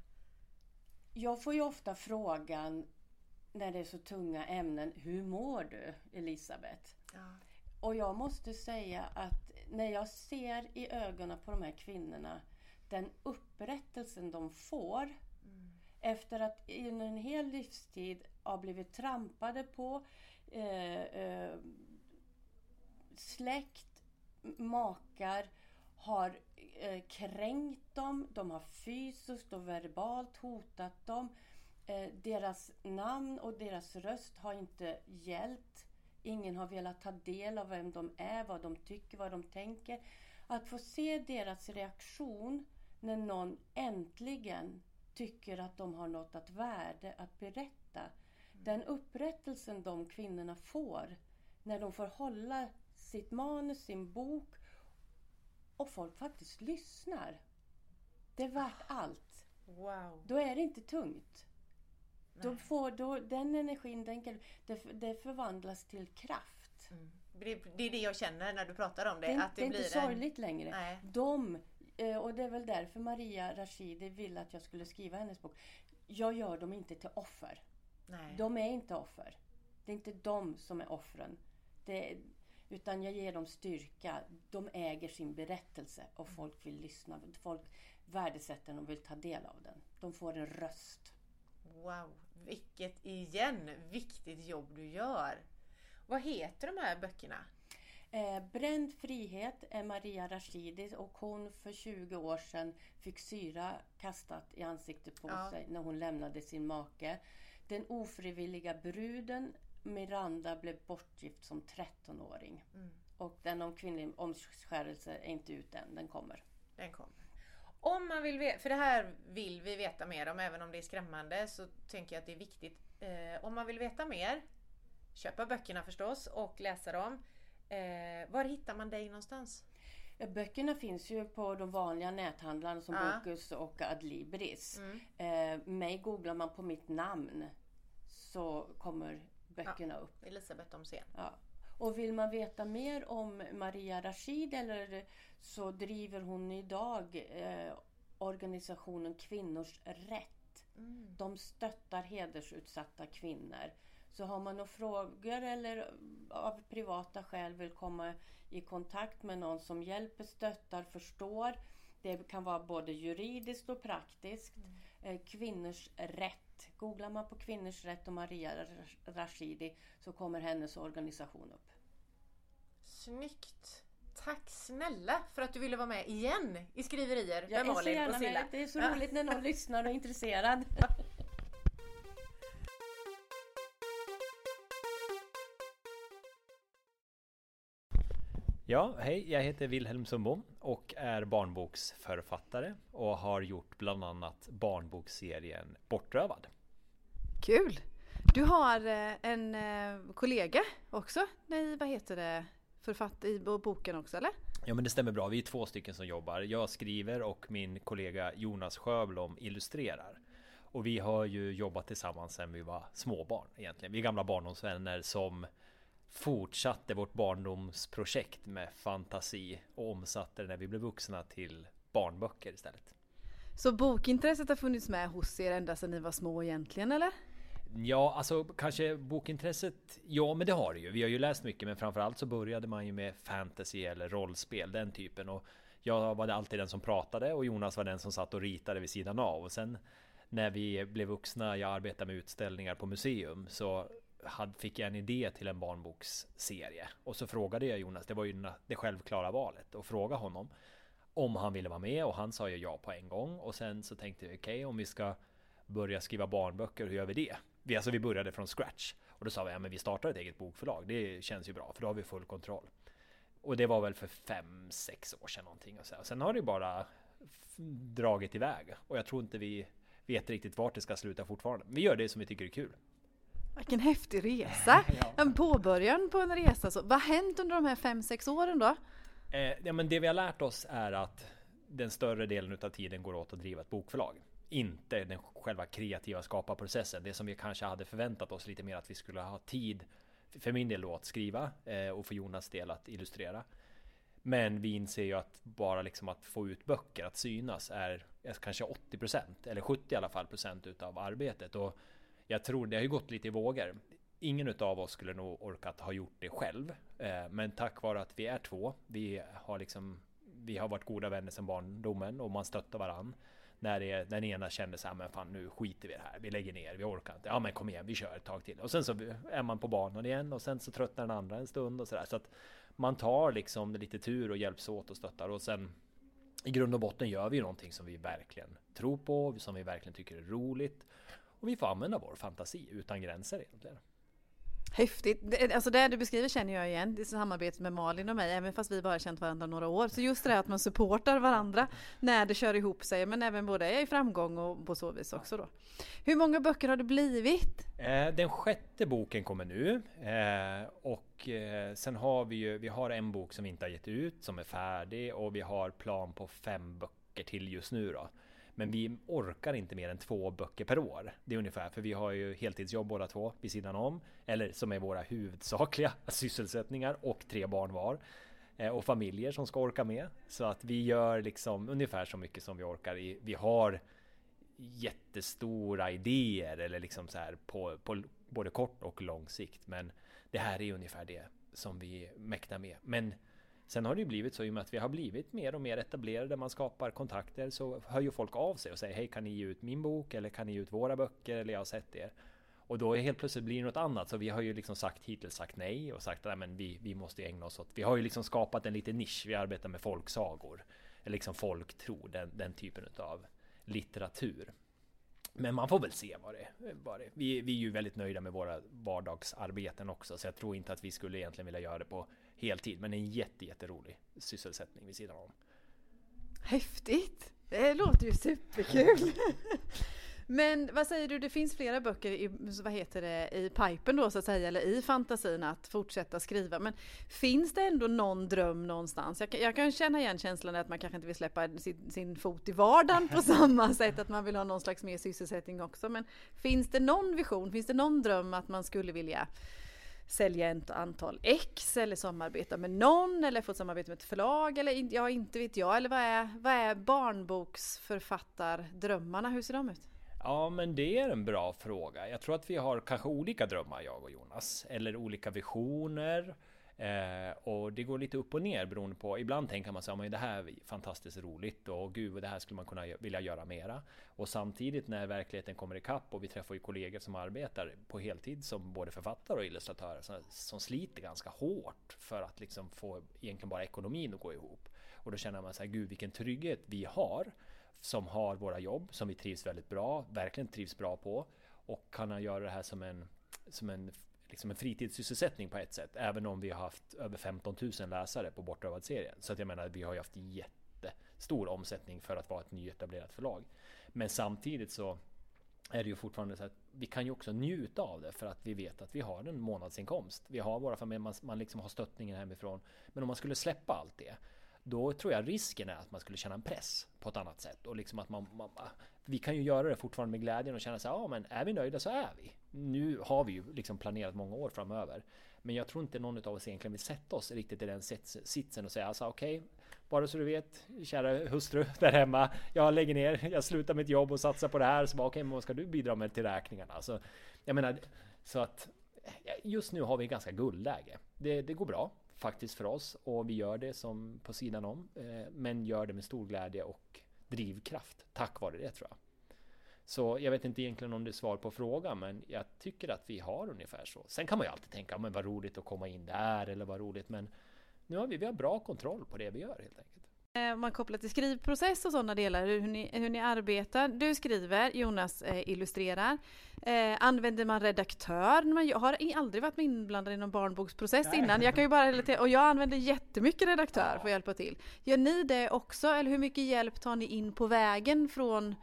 Speaker 5: Jag får ju ofta frågan när det är så tunga ämnen, hur mår du Elisabeth?
Speaker 1: Ja.
Speaker 5: Och jag måste säga att när jag ser i ögonen på de här kvinnorna den upprättelsen de får efter att i en hel livstid ha blivit trampade på, eh, eh, släkt, makar har eh, kränkt dem, de har fysiskt och verbalt hotat dem. Eh, deras namn och deras röst har inte gällt. Ingen har velat ta del av vem de är, vad de tycker, vad de tänker. Att få se deras reaktion när någon äntligen tycker att de har något att värde att berätta. Den upprättelsen de kvinnorna får när de får hålla sitt manus, sin bok och folk faktiskt lyssnar. Det är värt allt.
Speaker 1: Wow.
Speaker 5: Då är det inte tungt. Då får, då, den energin, den, kan- det, det förvandlas till kraft.
Speaker 1: Det, det är det jag känner när du pratar om det.
Speaker 5: Det,
Speaker 1: att det,
Speaker 5: det är
Speaker 1: blir
Speaker 5: inte
Speaker 1: en-
Speaker 5: sorgligt längre.
Speaker 1: Nej.
Speaker 5: De, och det är väl därför Maria Rashidi ville att jag skulle skriva hennes bok. Jag gör dem inte till offer.
Speaker 1: Nej.
Speaker 5: De är inte offer. Det är inte de som är offren. Det, utan jag ger dem styrka. De äger sin berättelse och folk vill lyssna. Folk värdesätter den och vill ta del av den. De får en röst.
Speaker 1: Wow. Vilket igen viktigt jobb du gör. Vad heter de här böckerna?
Speaker 5: Eh, Bränd frihet är Maria Rashidi och hon för 20 år sedan fick syra kastat i ansiktet på
Speaker 1: Ja.
Speaker 5: sig när hon lämnade sin make. Den ofrivilliga bruden Miranda blev bortgift som 13-åring.
Speaker 1: Mm.
Speaker 5: Och den om kvinnlig omskärelse är inte ut än, den kommer.
Speaker 1: Den kommer. Om man vill veta, för det här vill vi veta mer om även om det är skrämmande så tänker jag att det är viktigt. Eh, om man vill veta mer, köpa böckerna förstås och läsa dem. Eh, var hittar man dig någonstans?
Speaker 5: Ja, Böckerna finns ju på de vanliga näthandlarna som
Speaker 1: Ja.
Speaker 5: Bokus och Adlibris.
Speaker 1: Mm.
Speaker 5: Eh, mig googlar man på mitt namn så kommer böckerna upp.
Speaker 1: Elisabeth Omsén.
Speaker 5: Ja. Och vill man veta mer om Maria Rashid eller så driver hon idag eh, organisationen Kvinnors rätt. De stöttar hedersutsatta kvinnor. Så har man några frågor eller av privata skäl vill komma i kontakt med någon som hjälper, stöttar, förstår Det kan vara både juridiskt och praktiskt. Eh, kvinnors rätt. Googlar man på kvinnors rätt och Maria Rashidi så kommer hennes organisation upp.
Speaker 6: Snyggt! Tack snälla för att du ville vara med igen i Skriverier med Malin och Silla.
Speaker 5: med. Det är så roligt när någon [laughs] lyssnar och är intresserad. [laughs]
Speaker 7: Ja, hej, jag heter Wilhelm Sundbom och är barnboksförfattare och har gjort bland annat barnboksserien Bortrövad.
Speaker 2: Kul! Du har eh, en eh, kollega också i, vad heter det, författ i bo- boken också eller?
Speaker 7: Ja men det stämmer bra, vi är två stycken som jobbar. Jag skriver och min kollega Jonas Sjöblom illustrerar. Och vi har ju jobbat tillsammans sedan vi var småbarn egentligen. Vi är gamla barndomsvänner som fortsatte vårt barndomsprojekt med fantasi och omsatte det när vi blev vuxna till barnböcker istället.
Speaker 2: Så bokintresset har funnits med hos er ända sedan ni var små egentligen eller?
Speaker 7: Ja, alltså kanske bokintresset. Ja, men det har det ju. Vi har ju läst mycket, men framförallt så började man ju med fantasy eller rollspel, den typen. Och jag var alltid den som pratade och Jonas var den som satt och ritade vid sidan av. Och sen när vi blev vuxna, jag arbetade med utställningar på museum, så hade, fick jag en idé till en barnboksserie. Och så frågade jag Jonas, det var ju det självklara valet, och fråga honom om han ville vara med och han sa ju ja på en gång. Och sen så tänkte vi, okej, om vi ska börja skriva barnböcker, hur gör vi det? Vi, alltså vi började från scratch. Och då sa vi, ja men vi startar ett eget bokförlag. Det känns ju bra, för då har vi full kontroll. Och det var väl för fem, sex år sedan någonting. Och så. Och sen har det ju bara dragit iväg. Och jag tror inte vi vet riktigt vart det ska sluta fortfarande. Vi gör det som vi tycker är kul.
Speaker 2: Vilken häftig resa! [laughs] En påbörjan på en resa. Så, vad har hänt under de här fem sex åren då?
Speaker 7: Eh, ja, men det vi har lärt oss är att den större delen av tiden går åt att driva ett bokförlag. Inte den själva kreativa skaparprocessen. Det som vi kanske hade förväntat oss lite mer att vi skulle ha tid för min del då att skriva eh, och för Jonas del att illustrera. Men vi inser ju att bara liksom att få ut böcker, att synas är, kanske 80% eller 70 i alla fall procent utav arbetet. Och jag tror det har ju gått lite i vågor. Ingen av oss skulle nog orkat ha gjort det själv. Eh, men tack vare att vi är två, vi har liksom vi har varit goda vänner sedan barndomen och man stöttar varann. När det, den ena kände så här, men fan nu skiter vi i det här, vi lägger ner, vi orkar inte. Ja men kom igen, vi kör ett tag till. Och sen så är man på banan igen och sen så tröttnar den andra en stund och sådär. Så att man tar liksom lite tur och hjälps åt och stöttar och sen i grund och botten gör vi någonting som vi verkligen tror på, som vi verkligen tycker är roligt. Och vi får använda vår fantasi utan gränser egentligen.
Speaker 2: Häftigt! Alltså det du beskriver känner jag igen, det är samarbetet med Malin och mig, även fast vi bara känt varandra några år. Så just det här att man supportar varandra när det kör ihop sig, men även både i framgång och på så vis också då. Hur många böcker har det blivit?
Speaker 7: Eh, Den sjätte boken kommer nu eh, och eh, sen har vi ju, vi har en bok som vi inte har gett ut som är färdig och vi har plan på fem böcker till just nu då. Men vi orkar inte mer än två böcker per år. Det är ungefär, för vi har ju heltidsjobb båda två vid sidan om. Eller som är våra huvudsakliga [laughs] sysselsättningar och tre barn var. Eh, och familjer som ska orka med. Så att vi gör liksom ungefär så mycket som vi orkar. Vi har jättestora idéer eller liksom så här på, på både kort och lång sikt. Men det här är ungefär det som vi mäktar med. Men sen har det ju blivit så i och med att vi har blivit mer och mer etablerade. Man skapar kontakter så hör ju folk av sig och säger hej kan ni ge ut min bok eller kan ni ge ut våra böcker eller jag har sett er. Och då helt plötsligt blir det något annat. Så vi har ju liksom sagt hittills sagt nej och sagt att men vi, vi måste ägna oss åt. Vi har ju liksom skapat en liten nisch. Vi arbetar med folksagor. Eller liksom folktro, den, den typen av litteratur. Men man får väl se vad det, vad det vi, vi är ju väldigt nöjda med våra vardagsarbeten också. Så jag tror inte att vi skulle egentligen vilja göra det på heltid. Men en jätte, jätterolig sysselsättning vid sidan om.
Speaker 2: Häftigt! Det låter ju superkul! [laughs] Men vad säger du, det finns flera böcker i, vad heter det, i pipen då så att säga, eller i fantasin att fortsätta skriva. Men finns det ändå någon dröm någonstans? Jag, kan- jag kan känna igen känslan att man kanske inte vill släppa sin, sin fot i vardagen på [laughs] samma sätt, att man vill ha någon slags mer sysselsättning också. Men finns det någon vision, finns det någon dröm att man skulle vilja sälja ett antal ex eller samarbeta med någon eller få ett samarbete med ett förlag eller ja, inte vet jag. Eller vad är, vad är barnboksförfattardrömmarna? Hur ser de ut?
Speaker 7: Ja, men det är en bra fråga. Jag tror att vi har kanske olika drömmar, jag och Jonas. Eller olika visioner. Eh, och det går lite upp och ner beroende på, ibland tänker man sig att det här är fantastiskt roligt och gud, det här skulle man kunna vilja göra mera. Och samtidigt när verkligheten kommer ikapp och vi träffar ju kollegor som arbetar på heltid som både författare och illustratörer som, som sliter ganska hårt för att liksom få egentligen bara ekonomin att gå ihop. Och då känner man så här, gud vilken trygghet vi har som har våra jobb som vi trivs väldigt bra, verkligen trivs bra på och kan göra det här som en, som en liksom en fritidssysselsättning på ett sätt. Även om vi har haft över 15 000 läsare på Bortrövad-serien. Så att jag menar, vi har ju haft jättestor omsättning för att vara ett nyetablerat förlag. Men samtidigt så är det ju fortfarande så att vi kan ju också njuta av det för att vi vet att vi har en månadsinkomst. Vi har våra familjer, man, man liksom har stöttningen hemifrån. Men om man skulle släppa allt det, då tror jag risken är att man skulle känna en press på ett annat sätt och liksom att man, man vi kan ju göra det fortfarande med glädjen och känna så här, ja men är vi nöjda så är vi. Nu har vi ju liksom planerat många år framöver. Men jag tror inte någon av oss egentligen vill sätta oss riktigt i den sitsen och säga alltså okej, okay, bara så du vet, kära hustru [laughs] där hemma, jag lägger ner, jag slutar mitt jobb och satsar på det här. Så bara okej, okay, men vad ska du bidra med till räkningarna? Så jag menar, så att eh, just nu har vi ganska guldläge. Det, det går bra faktiskt för oss och vi gör det som på sidan om, eh, men gör det med stor glädje och drivkraft tack vare det tror jag. Så jag vet inte egentligen om det är svar på frågan, men jag tycker att vi har ungefär så. Sen kan man ju alltid tänka, men vad roligt att komma in där eller vad roligt, men nu har vi, vi har bra kontroll på det vi gör helt enkelt.
Speaker 2: Eh, man kopplar till skrivprocess och sådana delar, hur ni, hur ni arbetar. Du skriver, Jonas eh, illustrerar. Eh, använder man redaktör? Man, jag har aldrig varit inblandad i någon barnboksprocess Nej. innan. Jag kan ju bara relatera, och jag använder jättemycket redaktör ja. för att hjälpa till. Gör ni det också? Eller hur mycket hjälp tar ni in på vägen från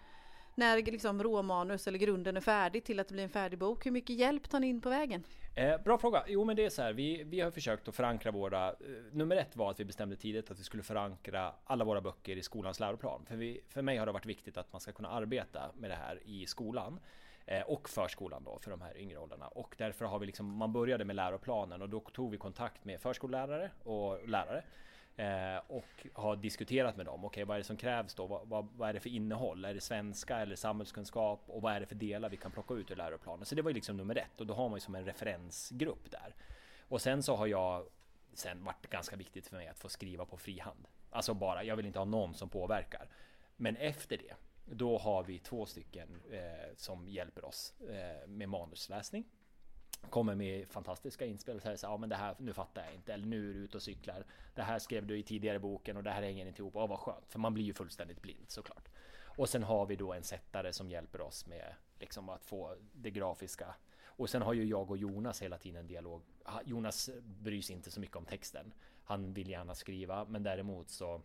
Speaker 2: när liksom råmanus eller grunden är färdig till att det blir en färdig bok? Hur mycket hjälp tar ni in på vägen?
Speaker 7: Eh, bra fråga. Jo, men det är så här. Vi, vi har försökt att förankra våra... Eh, nummer ett var att vi bestämde tidigt att vi skulle förankra alla våra böcker i skolans läroplan. För, vi, för mig har det varit viktigt att man ska kunna arbeta med det här i skolan eh, och förskolan då för de här yngre åldrarna. Och därför har vi liksom, man började med läroplanen och då tog vi kontakt med förskollärare och lärare Eh, och har diskuterat med dem. Okej, okay, vad är det som krävs då? Vad, vad, vad, är det för innehåll? Är det svenska eller samhällskunskap? Och vad är det för delar vi kan plocka ut ur läroplanen? Så det var ju liksom nummer ett och då har man ju som en referensgrupp där. Och sen så har jag sen varit ganska viktigt för mig att få skriva på frihand. Alltså bara, jag vill inte ha någon som påverkar. Men efter det, då har vi två stycken eh, som hjälper oss eh, med manusläsning kommer med fantastiska inspel och säger så ja men det här, nu fattar jag inte, eller nu är du ute och cyklar. Det här skrev du i tidigare boken och det här hänger inte ihop. Åh vad skönt, för man blir ju fullständigt blind såklart. Och sen har vi då en sättare som hjälper oss med liksom att få det grafiska. Och sen har ju jag och Jonas hela tiden en dialog. Jonas bryr sig inte så mycket om texten. Han vill gärna skriva, men däremot så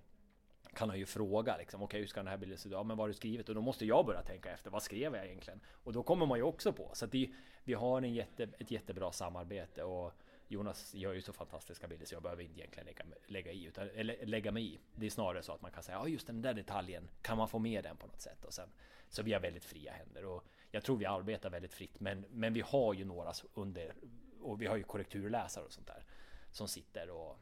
Speaker 7: kan han ju fråga liksom, okej okay, hur ska den här bilden se ut? Ja men vad har du skrivit? Och då måste jag börja tänka efter, vad skrev jag egentligen? Och då kommer man ju också på. Så att det, vi har en jätte, ett jättebra samarbete och Jonas gör ju så fantastiska bilder så jag behöver inte egentligen lägga, lägga i, utan, eller, lägga mig i. Det är snarare så att man kan säga, ja just den där detaljen, kan man få med den på något sätt? Och sen, så vi har väldigt fria händer och jag tror vi arbetar väldigt fritt, men, men vi har ju några under, och vi har ju korrekturläsare och sånt där, som sitter och,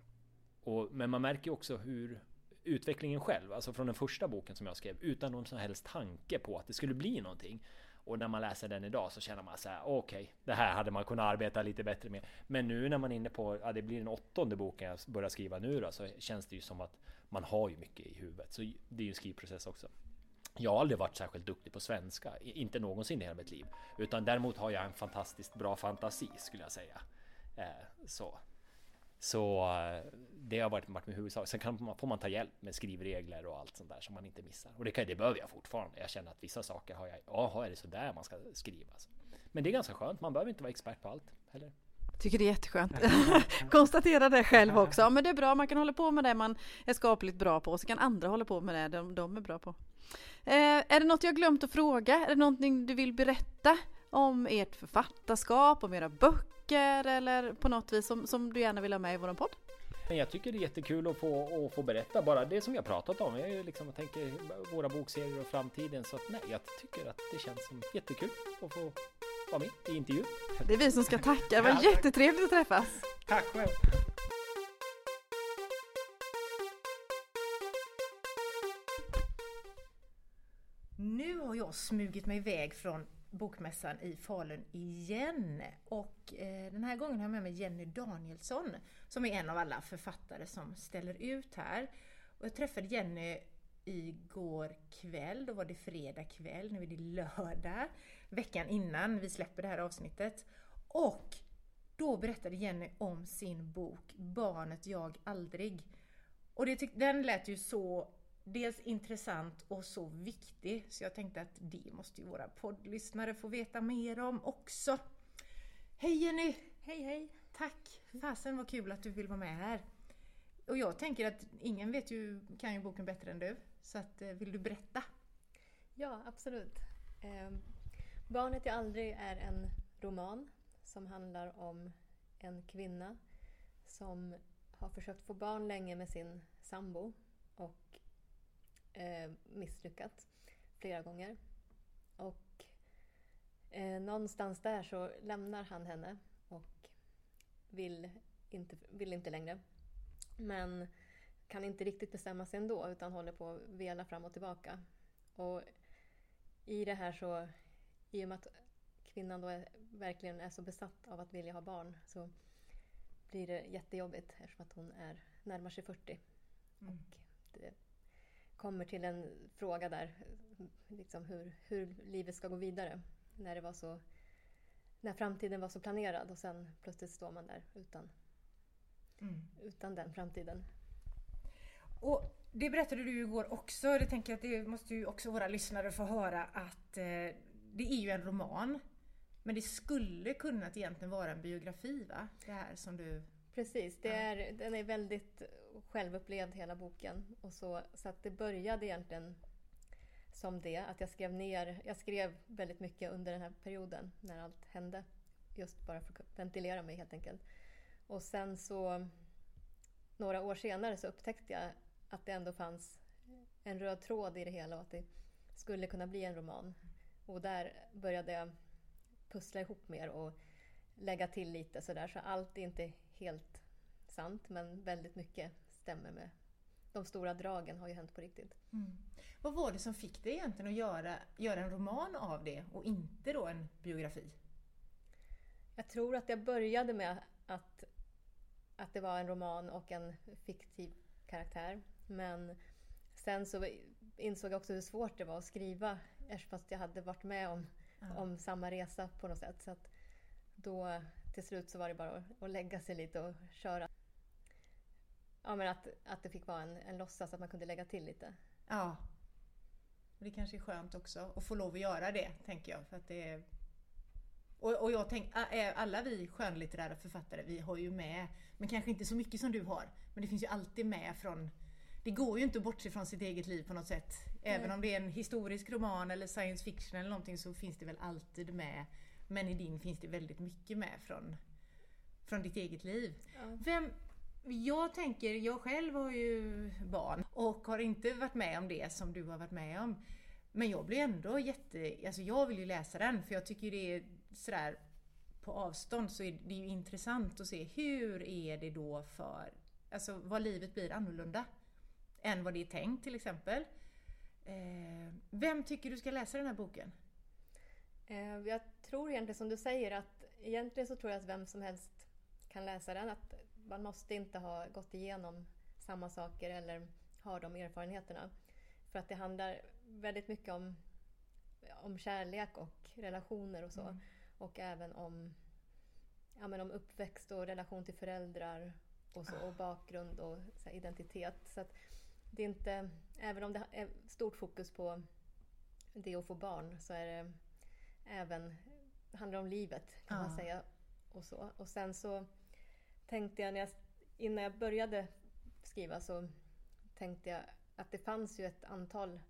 Speaker 7: och men man märker ju också hur utvecklingen själv, alltså från den första boken som jag skrev, utan någon som helst tanke på att det skulle bli någonting. Och när man läser den idag så känner man så här, okej, okay, det här hade man kunnat arbeta lite bättre med. Men nu när man är inne på, ja det blir den åttonde boken jag börjar skriva nu då, så känns det ju som att man har ju mycket i huvudet. Så det är ju en skrivprocess också. Jag har aldrig varit särskilt duktig på svenska, inte någonsin i hela mitt liv. Utan däremot har jag en fantastiskt bra fantasi skulle jag säga. Eh, så. Så eh, det har varit, varit min huvudsak. Sen kan man, får man ta hjälp med skrivregler och allt sånt där som man inte missar. Och det, kan, det behöver jag fortfarande. Jag känner att vissa saker har jag, jaha är det så där man ska skriva? Alltså. Men det är ganska skönt, man behöver inte vara expert på allt heller.
Speaker 2: Tycker det är jätteskönt. [laughs] Konstatera det själv också. Ja, men det är bra, man kan hålla på med det man är skapligt bra på. Och så kan andra hålla på med det de, de är bra på. Eh, är det något jag glömt att fråga? Är det någonting du vill berätta om ert författarskap, om era böcker eller på något vis som, som du gärna vill ha med i vår podd?
Speaker 7: Jag tycker det är jättekul att få, att få berätta bara det som har pratat om. Jag, liksom, jag tänker våra bokserier och framtiden. Så att, nej, jag tycker att det känns som jättekul att få vara med i intervju.
Speaker 2: Det är vi som ska tacka. Det var ja, jättetrevligt att träffas.
Speaker 7: Tack själv.
Speaker 6: Nu har jag smugit mig iväg från
Speaker 1: Bokmässan i Falun igen. Och eh, den här gången har jag med mig Jenny Danielsson som är en av alla författare som ställer ut här. Och jag träffade Jenny igår kväll, då var det fredag kväll, nu är det lördag, veckan innan vi släpper det här avsnittet. Och då berättade Jenny om sin bok Barnet jag aldrig. Och det tyck- den lät ju så dels intressant och så viktig så jag tänkte att det måste ju våra poddlyssnare få veta mer om också. Hej Jenny!
Speaker 8: Hej hej!
Speaker 1: Tack! Fasen vad kul att du vill vara med här. Och jag tänker att ingen vet ju, kan ju boken bättre än du. Så att, eh, vill du berätta?
Speaker 8: Ja, absolut. Eh, Barnet jag aldrig är en roman som handlar om en kvinna som har försökt få barn länge med sin sambo och eh, misslyckats flera gånger. Och eh, någonstans där så lämnar han henne och vill inte, vill inte längre. Men kan inte riktigt bestämma sig ändå utan håller på att vela fram och tillbaka. Och i det här så, i och med att kvinnan då är, verkligen är så besatt av att vilja ha barn så blir det jättejobbigt eftersom att hon är närmar sig 40.
Speaker 1: Mm.
Speaker 8: Och det kommer till en fråga där, liksom hur, hur livet ska gå vidare. När, det var så, när framtiden var så planerad och sen plötsligt står man där utan,
Speaker 1: Mm.
Speaker 8: utan den framtiden.
Speaker 1: Och det berättade du igår också, det tänker jag att det måste ju också våra lyssnare få höra att eh, det är ju en roman. Men det skulle kunnat egentligen vara en biografi va? Det här som du...
Speaker 8: Precis, det
Speaker 1: Ja.
Speaker 8: är, den är väldigt självupplevd hela boken. Och så, så att det började egentligen som det, att jag skrev ner, jag skrev väldigt mycket under den här perioden när allt hände. Just bara för att ventilera mig helt enkelt. Och sen så några år senare så upptäckte jag att det ändå fanns en röd tråd i det hela och att det skulle kunna bli en roman. Och där började jag pussla ihop mer och lägga till lite sådär. Så allt är inte helt sant men väldigt mycket stämmer med de stora dragen har ju hänt på riktigt.
Speaker 1: Vad var det som fick dig egentligen att göra, göra en roman av det och inte då en biografi?
Speaker 8: Jag tror att jag började med att, att det var en roman och en fiktiv karaktär. Men sen så insåg jag också hur svårt det var att skriva eftersom jag hade varit med om,
Speaker 1: Ja.
Speaker 8: om samma resa på något sätt. Så då till slut så var det bara att, att lägga sig lite och köra. Ja men att, att det fick vara en, en låtsas, att man kunde lägga till lite.
Speaker 1: Ja. Och det kanske är skönt också att få lov att göra det, tänker jag. För att det är... och, och jag tänker, alla vi skönlitterära författare, vi har ju med, men kanske inte så mycket som du har, men det finns ju alltid med från det går ju inte att bortse från sitt eget liv på något sätt. Även om det är en historisk roman eller science fiction eller någonting så finns det väl alltid med. Men i din finns det väldigt mycket med från, från ditt eget liv.
Speaker 8: Ja.
Speaker 1: Vem, jag tänker, jag själv har ju barn och har inte varit med om det som du har varit med om. Men jag blir ändå jätte, alltså jag vill ju läsa den för jag tycker det är sådär på avstånd så är det ju intressant att se hur är det då för, alltså vad livet blir annorlunda än vad det är tänkt till exempel. Eh, vem tycker du ska läsa den här boken?
Speaker 8: Eh, jag tror egentligen som du säger att egentligen så tror jag att vem som helst kan läsa den. Att man måste inte ha gått igenom samma saker eller ha de erfarenheterna. För att det handlar väldigt mycket om, om kärlek och relationer och så. Och även om, ja, men om uppväxt och relation till föräldrar och, så, och bakgrund och så här, identitet. Så att det är inte, även om det är stort fokus på det att få barn så är det även det handlar om livet kan man
Speaker 1: Ja.
Speaker 8: säga. Och, så. och sen så tänkte jag, när jag innan jag började skriva så tänkte jag att det fanns ju ett antal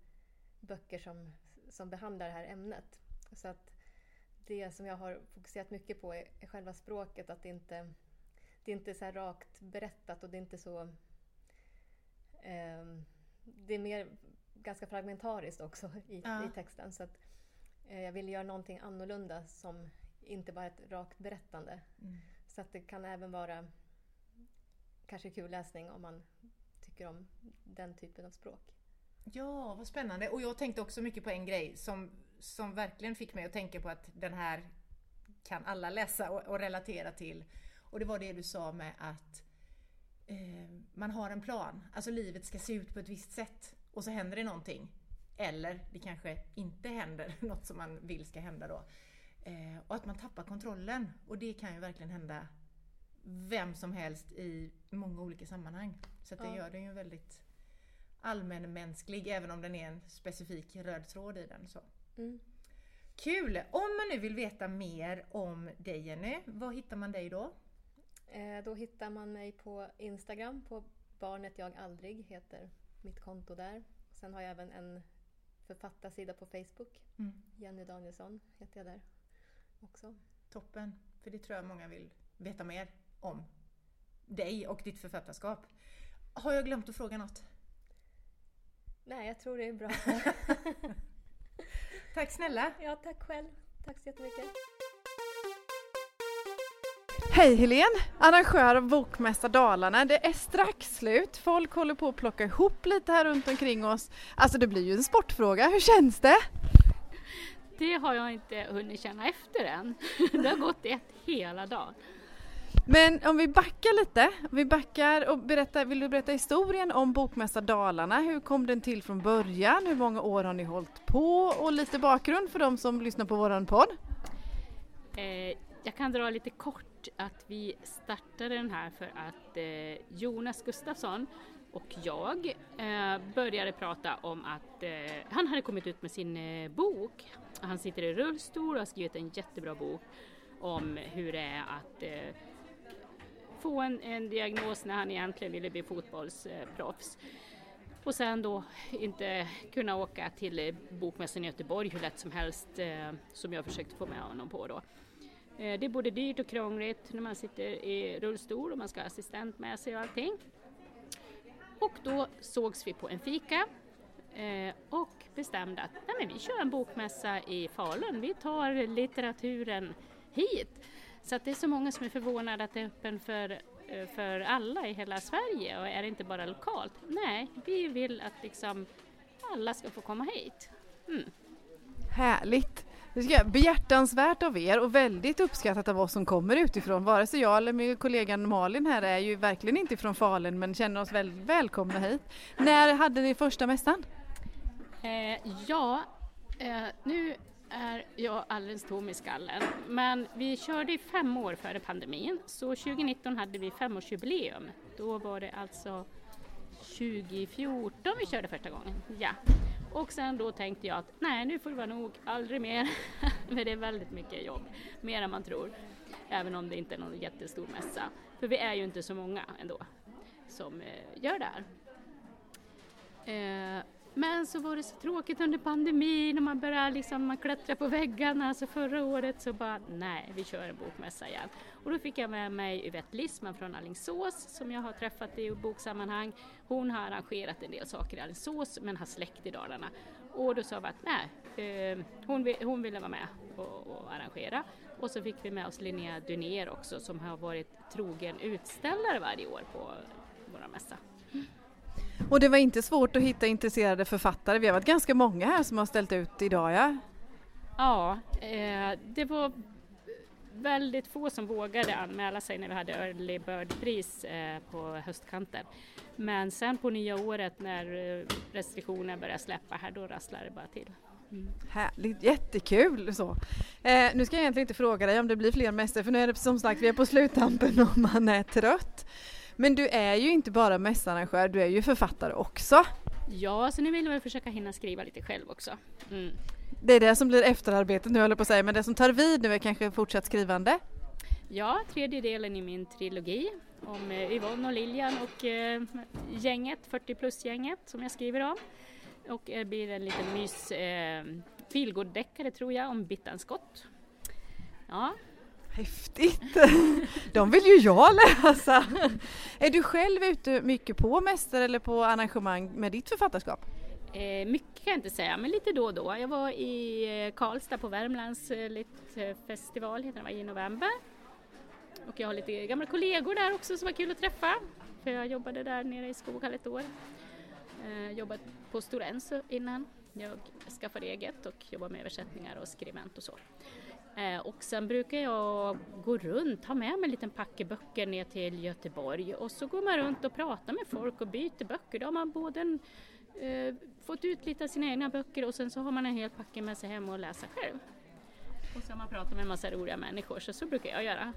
Speaker 8: böcker som, som behandlar det här ämnet. Så att det som jag har fokuserat mycket på är, är själva språket, att det inte det är inte så rakt berättat och det är inte så... ehm, det är mer ganska fragmentariskt också i,
Speaker 1: Ja.
Speaker 8: i texten. Så att, eh, jag ville göra någonting annorlunda som inte bara ett rakt berättande.
Speaker 1: Mm.
Speaker 8: Så att det kan även vara kanske kul läsning om man tycker om den typen av språk.
Speaker 1: Ja, vad spännande. Och jag tänkte också mycket på en grej som,
Speaker 6: som verkligen fick mig att tänka på att den här kan alla läsa och, och relatera till. Och det var det du sa med att eh, man har en plan. Alltså livet ska se ut på ett visst sätt och så händer det någonting. Eller det kanske inte händer [laughs] något som man vill ska hända då. Eh, och att man tappar kontrollen. Och det kan ju verkligen hända vem som helst i många olika sammanhang. Så det
Speaker 8: Ja.
Speaker 6: gör den ju väldigt allmänmänsklig även om den är en specifik röd tråd i den. Så.
Speaker 8: Mm.
Speaker 6: Kul! Om man nu vill veta mer om dig Jenny, var hittar man dig då?
Speaker 8: Eh, då hittar man mig på Instagram på Barnet jag aldrig heter mitt konto där. Sen har jag även en författarsida på Facebook.
Speaker 6: Mm.
Speaker 8: Jenny Danielsson heter jag där också.
Speaker 6: Toppen, för det tror jag många vill veta mer om dig och ditt författarskap. Har jag glömt att fråga något?
Speaker 8: Nej, jag tror det är bra. [laughs]
Speaker 6: Tack snälla!
Speaker 8: ja, tack själv. Tack så jättemycket.
Speaker 2: Hej Helene! Arrangör av Bokmässa Dalarna. Det är strax slut. Folk håller på att plocka ihop lite här runt omkring oss. Alltså det blir ju en sportfråga. Hur känns det?
Speaker 9: Det har jag inte hunnit känna efter än. [laughs] Det har gått ett hela dagen.
Speaker 2: Men om vi backar lite. Vi backar och berättar, vill du berätta historien om Bokmässa Dalarna? Hur kom den till från början? Hur många år har ni hållit på? Och lite bakgrund för de som lyssnar på våran podd.
Speaker 9: Eh, jag kan dra lite kort att vi startade den här för att eh, Jonas Gustafsson och jag eh, började prata om att eh, han hade kommit ut med sin eh, bok. Han sitter i rullstol och har skrivit en jättebra bok om hur det är att eh, få en, en diagnos när han egentligen ville bli fotbollsproffs. Och sen då inte kunna åka till Bokmässan i Göteborg hur lätt som helst eh, som jag försökte få med honom på då. Eh, det är både dyrt och krångligt när man sitter i rullstol och man ska ha assistent med sig och allting. Och då sågs vi på en fika eh, och bestämde att Nej, men vi kör en bokmässa i Falun. Vi tar litteraturen hit. Så att det är så många som är förvånade att det är öppen för, eh, för alla i hela Sverige och är det inte bara lokalt. Nej, vi vill att liksom alla ska få komma hit. Mm.
Speaker 2: Härligt! Det ska jag- behjärtansvärt av er och väldigt uppskattat av oss som kommer utifrån. Vare sig jag eller min kollega Malin här är ju verkligen inte från Falun men känner oss väl välkomna hit. När hade ni första mässan?
Speaker 9: Eh, ja, eh, nu är jag alldeles tom i skallen. Men vi körde i fem år före pandemin, så 2019 hade vi femårsjubileum. Då var det alltså 2014 vi körde första gången. Ja. Och sen då tänkte jag att nej, nu får det vara nog, aldrig mer. [laughs] Men det är väldigt mycket jobb, mer än man tror. Även om det inte är någon jättestor mässa. För vi är ju inte så många ändå som eh, gör det här. Eh, men så var det så tråkigt under pandemin och man började liksom, man klättra på väggarna. Så förra året så bara, nej, vi kör en bokmässa igen. Och då fick jag med mig Yvette Lissman från Alingsås som jag har träffat i boksammanhang. Hon har arrangerat en del saker i Alingsås men har släkt i Dalarna. Och då sa vi att nej, eh, hon, hon ville vara med och, och arrangera. Och så fick vi med oss Linnea Dunér också som har varit trogen utställare varje år på vår mässa.
Speaker 2: Och det var inte svårt att hitta intresserade författare. Vi har varit ganska många här som har ställt ut idag ja.
Speaker 9: Ja, eh, det var väldigt få som vågade anmäla sig när vi hade early bird-pris eh, på höstkanten. Men sen på nya året när eh, restriktionerna började släppa här, då rasslade det bara till.
Speaker 2: Härligt, jättekul så. Eh, nu ska jag egentligen inte fråga dig om det blir fler mässor för nu är det som sagt vi är på sluttampen [laughs] om man är trött. Men du är ju inte bara mässarrangör, du är ju författare också.
Speaker 9: Ja, så nu vill jag väl försöka hinna skriva lite själv också. Mm.
Speaker 2: Det är det som blir efterarbetet nu jag på att säga, men det som tar vid nu är kanske fortsatt skrivande.
Speaker 9: Ja, tredje delen i min trilogi om eh, Yvonne och Lilian och eh, gänget, 40 plus-gänget som jag skriver om. Och det blir en liten mys eh, feelgood-deckare tror jag om Bittan Scott. Ja,
Speaker 2: Häftigt! [laughs] De vill ju jag läsa! Är du själv ute mycket på Mäster eller på arrangemang med ditt författarskap?
Speaker 9: Eh, mycket kan jag inte säga, men lite då och då. Jag var i eh, Karlstad på Värmlands eh, eh, festival heter det, i november. Och jag har lite gamla kollegor där också som var kul att träffa. För jag jobbade där nere i Skoghall ett år. Eh, jobbat på Stora Enso innan. jag skaffade eget och jobbade med översättningar och skribent och så. Eh, och sen brukar jag gå runt, ha med mig en liten packe böcker ner till Göteborg och så går man runt och pratar med folk och byter böcker. Då har man både en, eh, fått ut lite av sina egna böcker och sen så har man en hel packe med sig hem och läsa själv. Och så har man pratat med en massa roliga människor, så så brukar jag göra.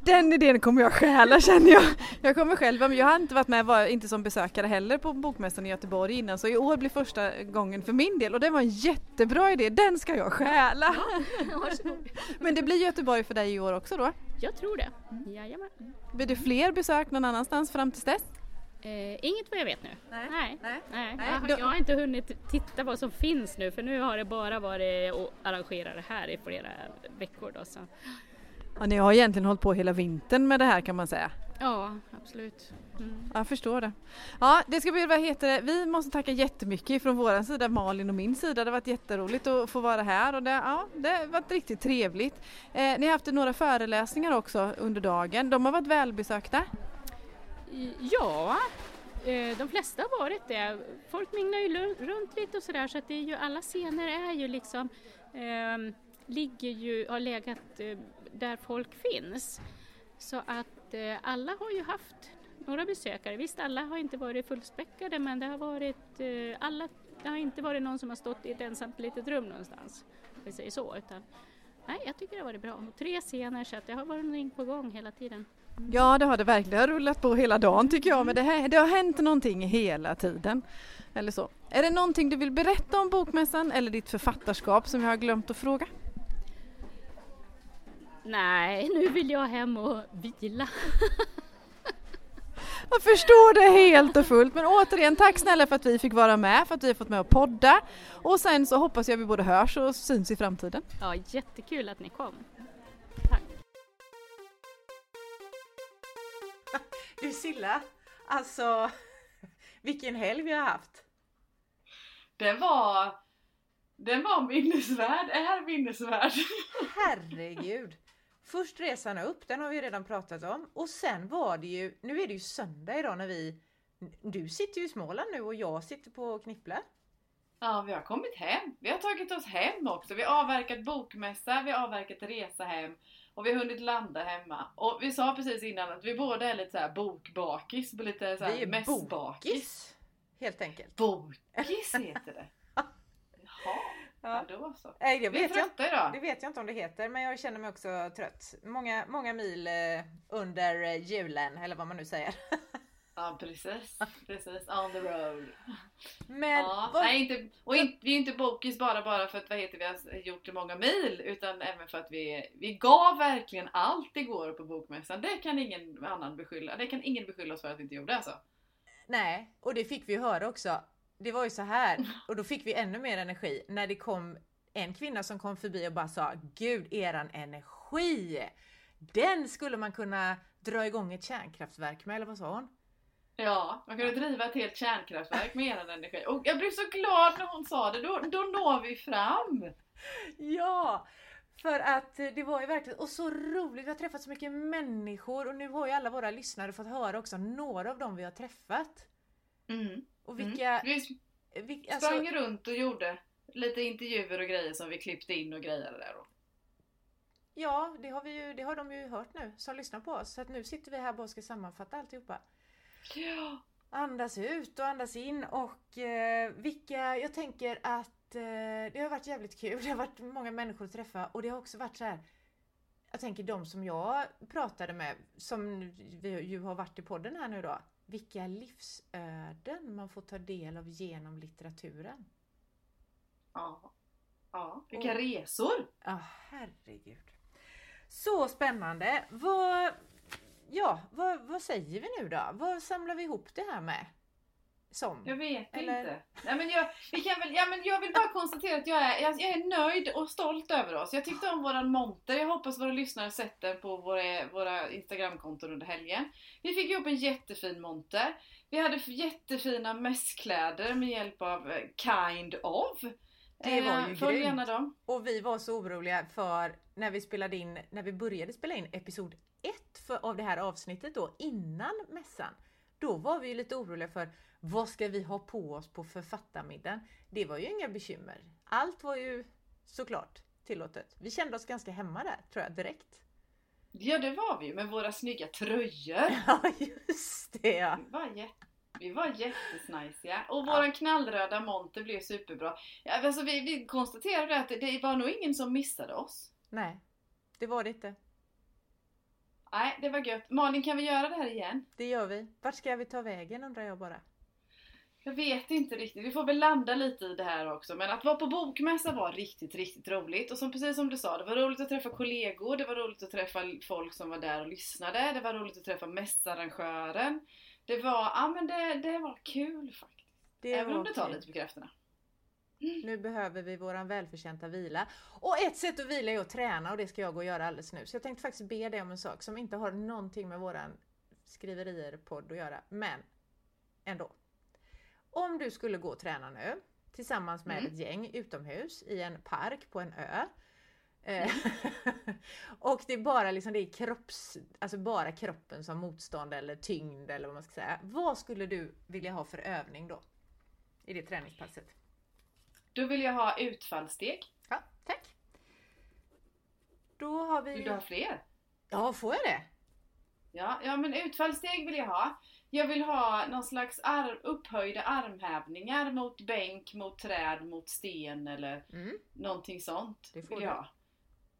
Speaker 2: Den idén kommer jag stjäla känner jag. Jag kommer själv, men jag har inte varit med, var inte som besökare heller på Bokmässan i Göteborg innan så i år blir första gången för min del och det var en jättebra idé, den ska jag stjäla. [laughs]
Speaker 9: Varsågod.
Speaker 2: Men det blir Göteborg för dig i år också då?
Speaker 9: Jag tror det. Jajamän.
Speaker 2: Blir det fler besök någon annanstans fram tills dess?
Speaker 9: Eh, inget vad jag vet nu.
Speaker 2: Nej.
Speaker 9: Nej.
Speaker 2: Nej.
Speaker 9: Nej. Jag,
Speaker 2: då-
Speaker 9: jag har inte hunnit titta vad som finns nu för nu har det bara varit att arrangera det här i flera veckor. Då, så.
Speaker 2: Ja, ni har egentligen hållit på hela vintern med det här kan man säga.
Speaker 9: Ja, absolut. Mm.
Speaker 2: Jag förstår det. Ja, det ska bli, vad heter det, vi måste tacka jättemycket från vår sida, Malin och min sida. Det har varit jätteroligt att få vara här och det, ja, det har varit riktigt trevligt. Eh, ni har haft några föreläsningar också under dagen. De har varit välbesökta.
Speaker 9: Ja, eh, de flesta har varit det. Folk minglar ju runt lite och sådär så att det är ju, alla scener är ju liksom, eh, ligger ju, har legat eh, där folk finns. Så att eh, alla har ju haft några besökare. Visst, alla har inte varit fullspäckade men det har varit, eh, alla, det har inte varit någon som har stått i ett ensamt litet rum någonstans. Om vi säger så. Utan, nej, jag tycker det har varit bra. Och tre scener så att det har varit någonting på gång hela tiden.
Speaker 2: Ja, det har det verkligen. Det har rullat på hela dagen tycker jag, men det, här, det har hänt någonting hela tiden. Eller så. Är det någonting du vill berätta om Bokmässan eller ditt författarskap som jag har glömt att fråga?
Speaker 9: Nej, nu vill jag hem och vila. [laughs]
Speaker 2: Jag förstår det helt och fullt men återigen tack snälla för att vi fick vara med, för att vi har fått med och podda och sen så hoppas jag vi både hörs och syns i framtiden.
Speaker 9: Ja, jättekul att ni kom.
Speaker 1: Du Silla, alltså [laughs] vilken helg vi har haft.
Speaker 3: Den var, den var minnesvärd, är minnesvärd. [laughs]
Speaker 1: Herregud. Först resan upp, den har vi redan pratat om. Och sen var det ju, nu är det ju söndag idag när vi... Du sitter ju i Småland nu och jag sitter på Knippla.
Speaker 3: Ja, vi har kommit hem. Vi har tagit oss hem också. Vi har avverkat bokmässa, vi har avverkat resa hem och vi har hunnit landa hemma. Och vi sa precis innan att vi båda är lite så här bokbakis, lite så
Speaker 1: Vi
Speaker 3: här
Speaker 1: är
Speaker 3: mässbakis.
Speaker 1: bokis. Helt enkelt.
Speaker 3: Bokis heter det. [laughs] Jaha, ja då så.
Speaker 1: Nej, det
Speaker 3: Vi är
Speaker 1: vet, jag,
Speaker 3: trötta idag.
Speaker 1: det vet jag inte om det heter, men jag känner mig också trött. Många, många mil eh, under eh, julen, eller vad man nu säger. [laughs]
Speaker 3: Ja precis, precis. On the road.
Speaker 1: Men
Speaker 3: ja,
Speaker 1: vad-
Speaker 3: nej, inte, och inte, vi är inte bokis bara bara för att vad heter, vi har gjort många mil utan även för att vi, vi gav verkligen allt igår på bokmässan. Det kan ingen annan beskylla. Det kan ingen beskylla oss för att vi inte gjorde alltså.
Speaker 1: Nej, och det fick vi höra också. Det var ju så här, [laughs] och då fick vi ännu mer energi när det kom en kvinna som kom förbi och bara sa Gud, eran energi! Den skulle man kunna dra igång ett kärnkraftverk med, eller vad sa hon?
Speaker 3: Ja, man kunde driva ett helt kärnkraftverk med er energi. Och jag blev så glad när hon sa det. Då, då når vi fram!
Speaker 1: Ja! För att eh, det var ju verkligen, och så roligt, vi har träffat så mycket människor och nu har ju alla våra lyssnare fått höra också några av dem vi har träffat.
Speaker 3: Mm.
Speaker 1: Och vilka...
Speaker 3: Vi
Speaker 1: vil- alltså,
Speaker 3: sprang runt och gjorde lite intervjuer och grejer som vi klippte in och grejade där. då.
Speaker 1: Ja, det har, vi ju, det har de ju hört nu som lyssnar på oss. Så att nu sitter vi här bara och ska sammanfatta alltihopa.
Speaker 3: Ja.
Speaker 1: Andas ut och andas in och eh, vilka, jag tänker att eh, det har varit jävligt kul. Det har varit många människor att träffa och det har också varit så här. Jag tänker de som jag pratade med, som vi ju har varit i podden här nu då. Vilka livsöden man får ta del av genom litteraturen.
Speaker 3: Ja. ja. Vilka
Speaker 1: Och-
Speaker 3: resor!
Speaker 1: Ja, herregud. Så spännande. Vad, ja, vad, vad säger vi nu då? Vad samlar vi ihop det här med? Som?
Speaker 3: Jag vet
Speaker 1: Eller-
Speaker 3: inte. Nej, men jag, vi kan väl, ja, men jag vill bara konstatera att jag är, jag, jag är nöjd och stolt över oss. Jag tyckte om våran monter. Jag hoppas våra lyssnare sett den på våra, våra Instagramkonton under helgen. Vi fick ihop en jättefin monter. Vi hade jättefina mässkläder med hjälp av eh, Kind of.
Speaker 1: Det var
Speaker 3: Eh,
Speaker 1: ju
Speaker 3: Följ
Speaker 1: grymt. Och vi var så oroliga för när vi spelade in, när vi började spela in episod 1 för, av det här avsnittet då innan mässan. Då var vi ju lite oroliga för Vad ska vi ha på oss på författarmiddagen? Det var ju inga bekymmer. Allt var ju såklart tillåtet. Vi kände oss ganska hemma där, tror jag, direkt.
Speaker 2: Ja det var vi ju med våra snygga tröjor. [laughs]
Speaker 1: Ja, just det ja.
Speaker 2: Vi var, jätte, vi var jättesnajsiga. Och våran knallröda monter blev superbra. Ja, alltså vi, vi konstaterade att det var nog ingen som missade oss.
Speaker 1: Nej, det var det inte.
Speaker 2: Nej, det var gött. Malin, kan vi göra det här igen?
Speaker 1: Det gör vi. Vart ska vi ta vägen undrar jag bara.
Speaker 2: Jag vet inte riktigt, vi får väl landa lite i det här också. Men att vara på bokmässa var riktigt, riktigt roligt. Och som, precis som du sa, det var roligt att träffa kollegor, det var roligt att träffa folk som var där och lyssnade, det var roligt att träffa mässarrangören. Det var, ja men det, det var kul faktiskt.
Speaker 1: Det
Speaker 2: Även om det tar
Speaker 1: kul.
Speaker 2: lite på krafterna. [gasps]
Speaker 1: Nu behöver vi våran välförtjänta vila. Och ett sätt att vila är att träna och det ska jag gå och göra alldeles nu. Så jag tänkte faktiskt be dig om en sak som inte har någonting med våran skriverier-podd att göra. Men ändå. Om du skulle gå och träna nu tillsammans med
Speaker 2: Mm.
Speaker 1: ett gäng utomhus i en park på en ö. Eh, [laughs] och det är bara liksom det är kropps, alltså bara kroppen som motstånd eller tyngd eller vad man ska säga. Vad skulle du vilja ha för övning då? I det träningspasset?
Speaker 2: Då vill jag ha utfallssteg.
Speaker 1: Ja, tack. Då har vi...
Speaker 2: Vill du ha fler?
Speaker 1: Ja, får jag det?
Speaker 2: Ja, ja men utfallssteg vill jag ha. Jag vill ha någon slags ar- upphöjda armhävningar mot bänk, mot träd, mot sten eller
Speaker 1: Mm.
Speaker 2: någonting sånt.
Speaker 1: Det får
Speaker 2: vill jag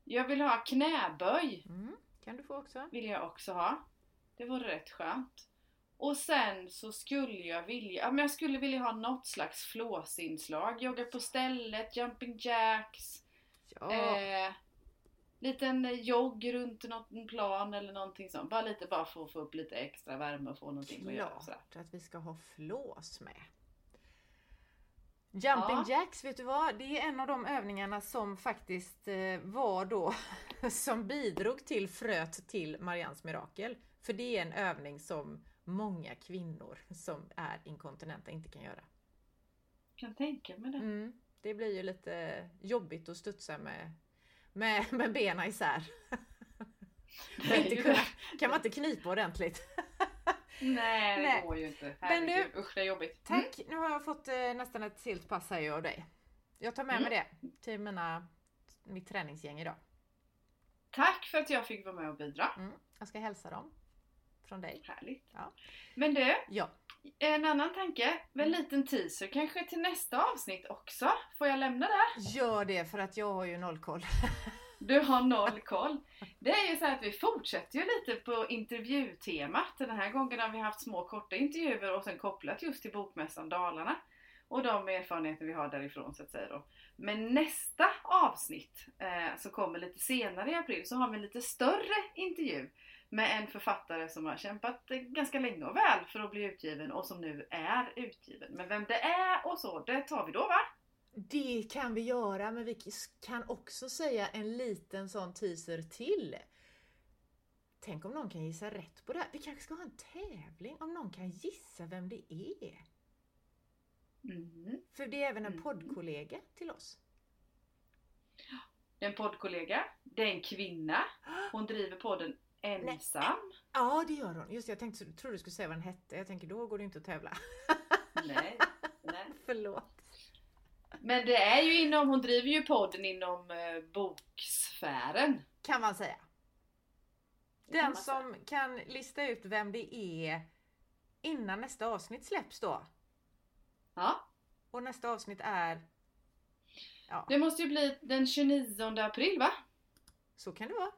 Speaker 1: du.
Speaker 2: Jag vill ha knäböj.
Speaker 1: Mm. Kan du få också?
Speaker 2: Vill jag också ha. Det vore rätt skönt. Och sen så skulle jag vilja, ja men jag skulle vilja ha något slags flåsinslag. Jogga på stället, jumping jacks.
Speaker 1: Ja.
Speaker 2: Eh, liten jogg runt någon plan eller någonting sånt. Bara lite bara för att få upp lite extra värme och få någonting att göra.
Speaker 1: Klart att vi ska ha flås med. Jumping
Speaker 2: Ja.
Speaker 1: jacks, vet du vad? Det är en av de övningarna som faktiskt eh, var då [laughs] som bidrog till fröet till Marians mirakel. För det är en övning som många kvinnor som är inkontinenta inte kan göra.
Speaker 2: Kan tänka mig det.
Speaker 1: Mm. Det blir ju lite jobbigt att studsa med, med, med benen isär. [laughs] Inte kunna, kan man inte knipa ordentligt. [laughs]
Speaker 2: Nej, det
Speaker 1: Nej.
Speaker 2: går ju inte.
Speaker 1: Men du-
Speaker 2: usch det är jobbigt. Mm.
Speaker 1: Tack! Nu har jag fått eh, nästan ett helt pass här av dig. Jag tar med
Speaker 2: Mm.
Speaker 1: mig det till mina, mitt träningsgäng idag.
Speaker 2: Tack för att jag fick vara med och bidra.
Speaker 1: Mm. Jag ska hälsa dem. Från dig.
Speaker 2: Härligt.
Speaker 1: Ja.
Speaker 2: Men du,
Speaker 1: Ja.
Speaker 2: en annan tanke. En liten teaser kanske till nästa avsnitt också. Får jag lämna det?
Speaker 1: Gör det för att jag har ju noll koll. [laughs]
Speaker 2: Du har noll koll. Det är ju så här att vi fortsätter ju lite på intervjutemat. Den här gången har vi haft små korta intervjuer och sen kopplat just till Bokmässan Dalarna. Och de erfarenheter vi har därifrån så att säga då. Men nästa avsnitt eh, som kommer lite senare i april så har vi en lite större intervju med en författare som har kämpat ganska länge och väl för att bli utgiven och som nu är utgiven. Men vem det är och så, det tar vi då va?
Speaker 1: Det kan vi göra men vi kan också säga en liten sån teaser till. Tänk om någon kan gissa rätt på det här. Vi kanske ska ha en tävling om någon kan gissa vem det är.
Speaker 2: Mm.
Speaker 1: För det är även en
Speaker 2: Mm.
Speaker 1: poddkollega till oss.
Speaker 2: Det är en poddkollega, det är en kvinna, hon driver podden ensam.
Speaker 1: Ja det gör hon. Just det, jag tänkte, trodde du skulle säga vad den hette. Jag tänker då går det inte att tävla.
Speaker 2: Nej, nej. [laughs]
Speaker 1: Förlåt.
Speaker 2: Men det är ju inom, hon driver ju podden inom eh, boksfären.
Speaker 1: Kan man säga.
Speaker 2: Det kan
Speaker 1: Den
Speaker 2: man säga.
Speaker 1: som kan lista ut vem det är innan nästa avsnitt släpps då.
Speaker 2: Ja,
Speaker 1: Och nästa avsnitt är... Ja,
Speaker 2: det måste ju bli den 29 april va?
Speaker 1: så kan det vara.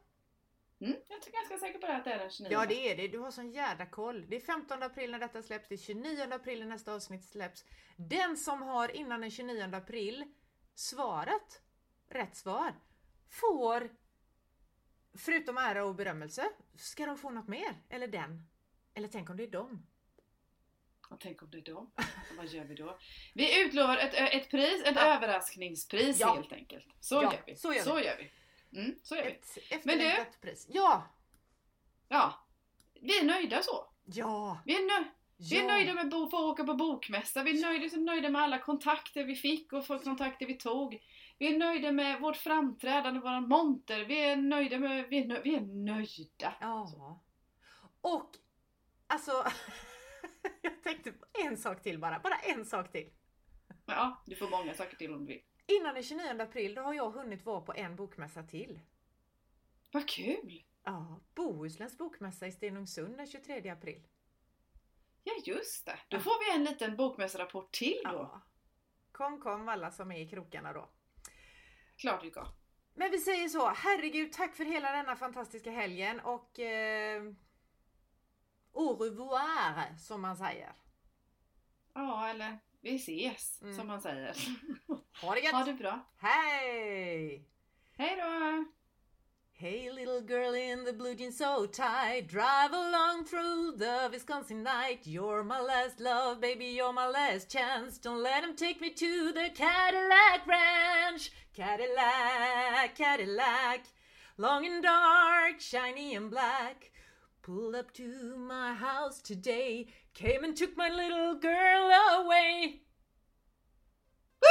Speaker 2: Mm, jag är ganska säker på det att det är den 29.
Speaker 1: Ja det är det. Du har sån jädra koll. Det är 15 april när detta släpps. Det är 29 april när nästa avsnitt släpps. Den som har innan den 29 april svarat rätt svar får förutom ära och berömmelse, ska de få något mer? Eller den? Eller tänk om det är dem?
Speaker 2: Och tänk om det är dem. [laughs] Vad gör vi då? Vi utlovar ett, ett pris, ett
Speaker 1: Ja.
Speaker 2: överraskningspris
Speaker 1: Ja.
Speaker 2: helt enkelt. Så
Speaker 1: Ja,
Speaker 2: gör vi.
Speaker 1: så gör vi.
Speaker 2: Så gör vi. Mm, så gör vi.
Speaker 1: Ett efterlängtat pris. Ja!
Speaker 2: Ja, vi är nöjda så.
Speaker 1: Ja!
Speaker 2: Vi är, nö- vi är
Speaker 1: ja.
Speaker 2: nöjda med att få åka på bokmässa. Vi är nöjda, nöjda med alla kontakter vi fick och kontakter vi tog. Vi är nöjda med vårt framträdande, våran monter. Vi är nöjda med... Vi är, nö- vi är nöjda.
Speaker 1: Ja. Och alltså [laughs] Jag tänkte på en sak till bara, bara en sak till.
Speaker 2: Ja, du får många saker till om du vill.
Speaker 1: Innan den 29 april då har jag hunnit vara på en bokmässa till.
Speaker 2: Vad kul!
Speaker 1: Ja, Bohusläns bokmässa i Stenungsund den 23 april.
Speaker 2: Ja just det, då får vi en liten bokmästarrapport till då.
Speaker 1: Ja. Kom, kom alla som är i krokarna då.
Speaker 2: Klart vi ska.
Speaker 1: Men vi säger så, herregud tack för hela denna fantastiska helgen och eh, au revoir som man säger.
Speaker 2: Ja, eller vi ses
Speaker 1: Mm.
Speaker 2: som man säger. [laughs]
Speaker 1: Ha det gött!
Speaker 2: Ha det bra.
Speaker 1: Hej!
Speaker 2: Hej då!
Speaker 1: Hey little girl in the blue jeans so tight Drive along through the Wisconsin night You're my last love, baby, you're my last chance Don't let them take me to the Cadillac Ranch Cadillac, Cadillac Long and dark, shiny and black Pulled up to my house today Came and took my little girl away Woo!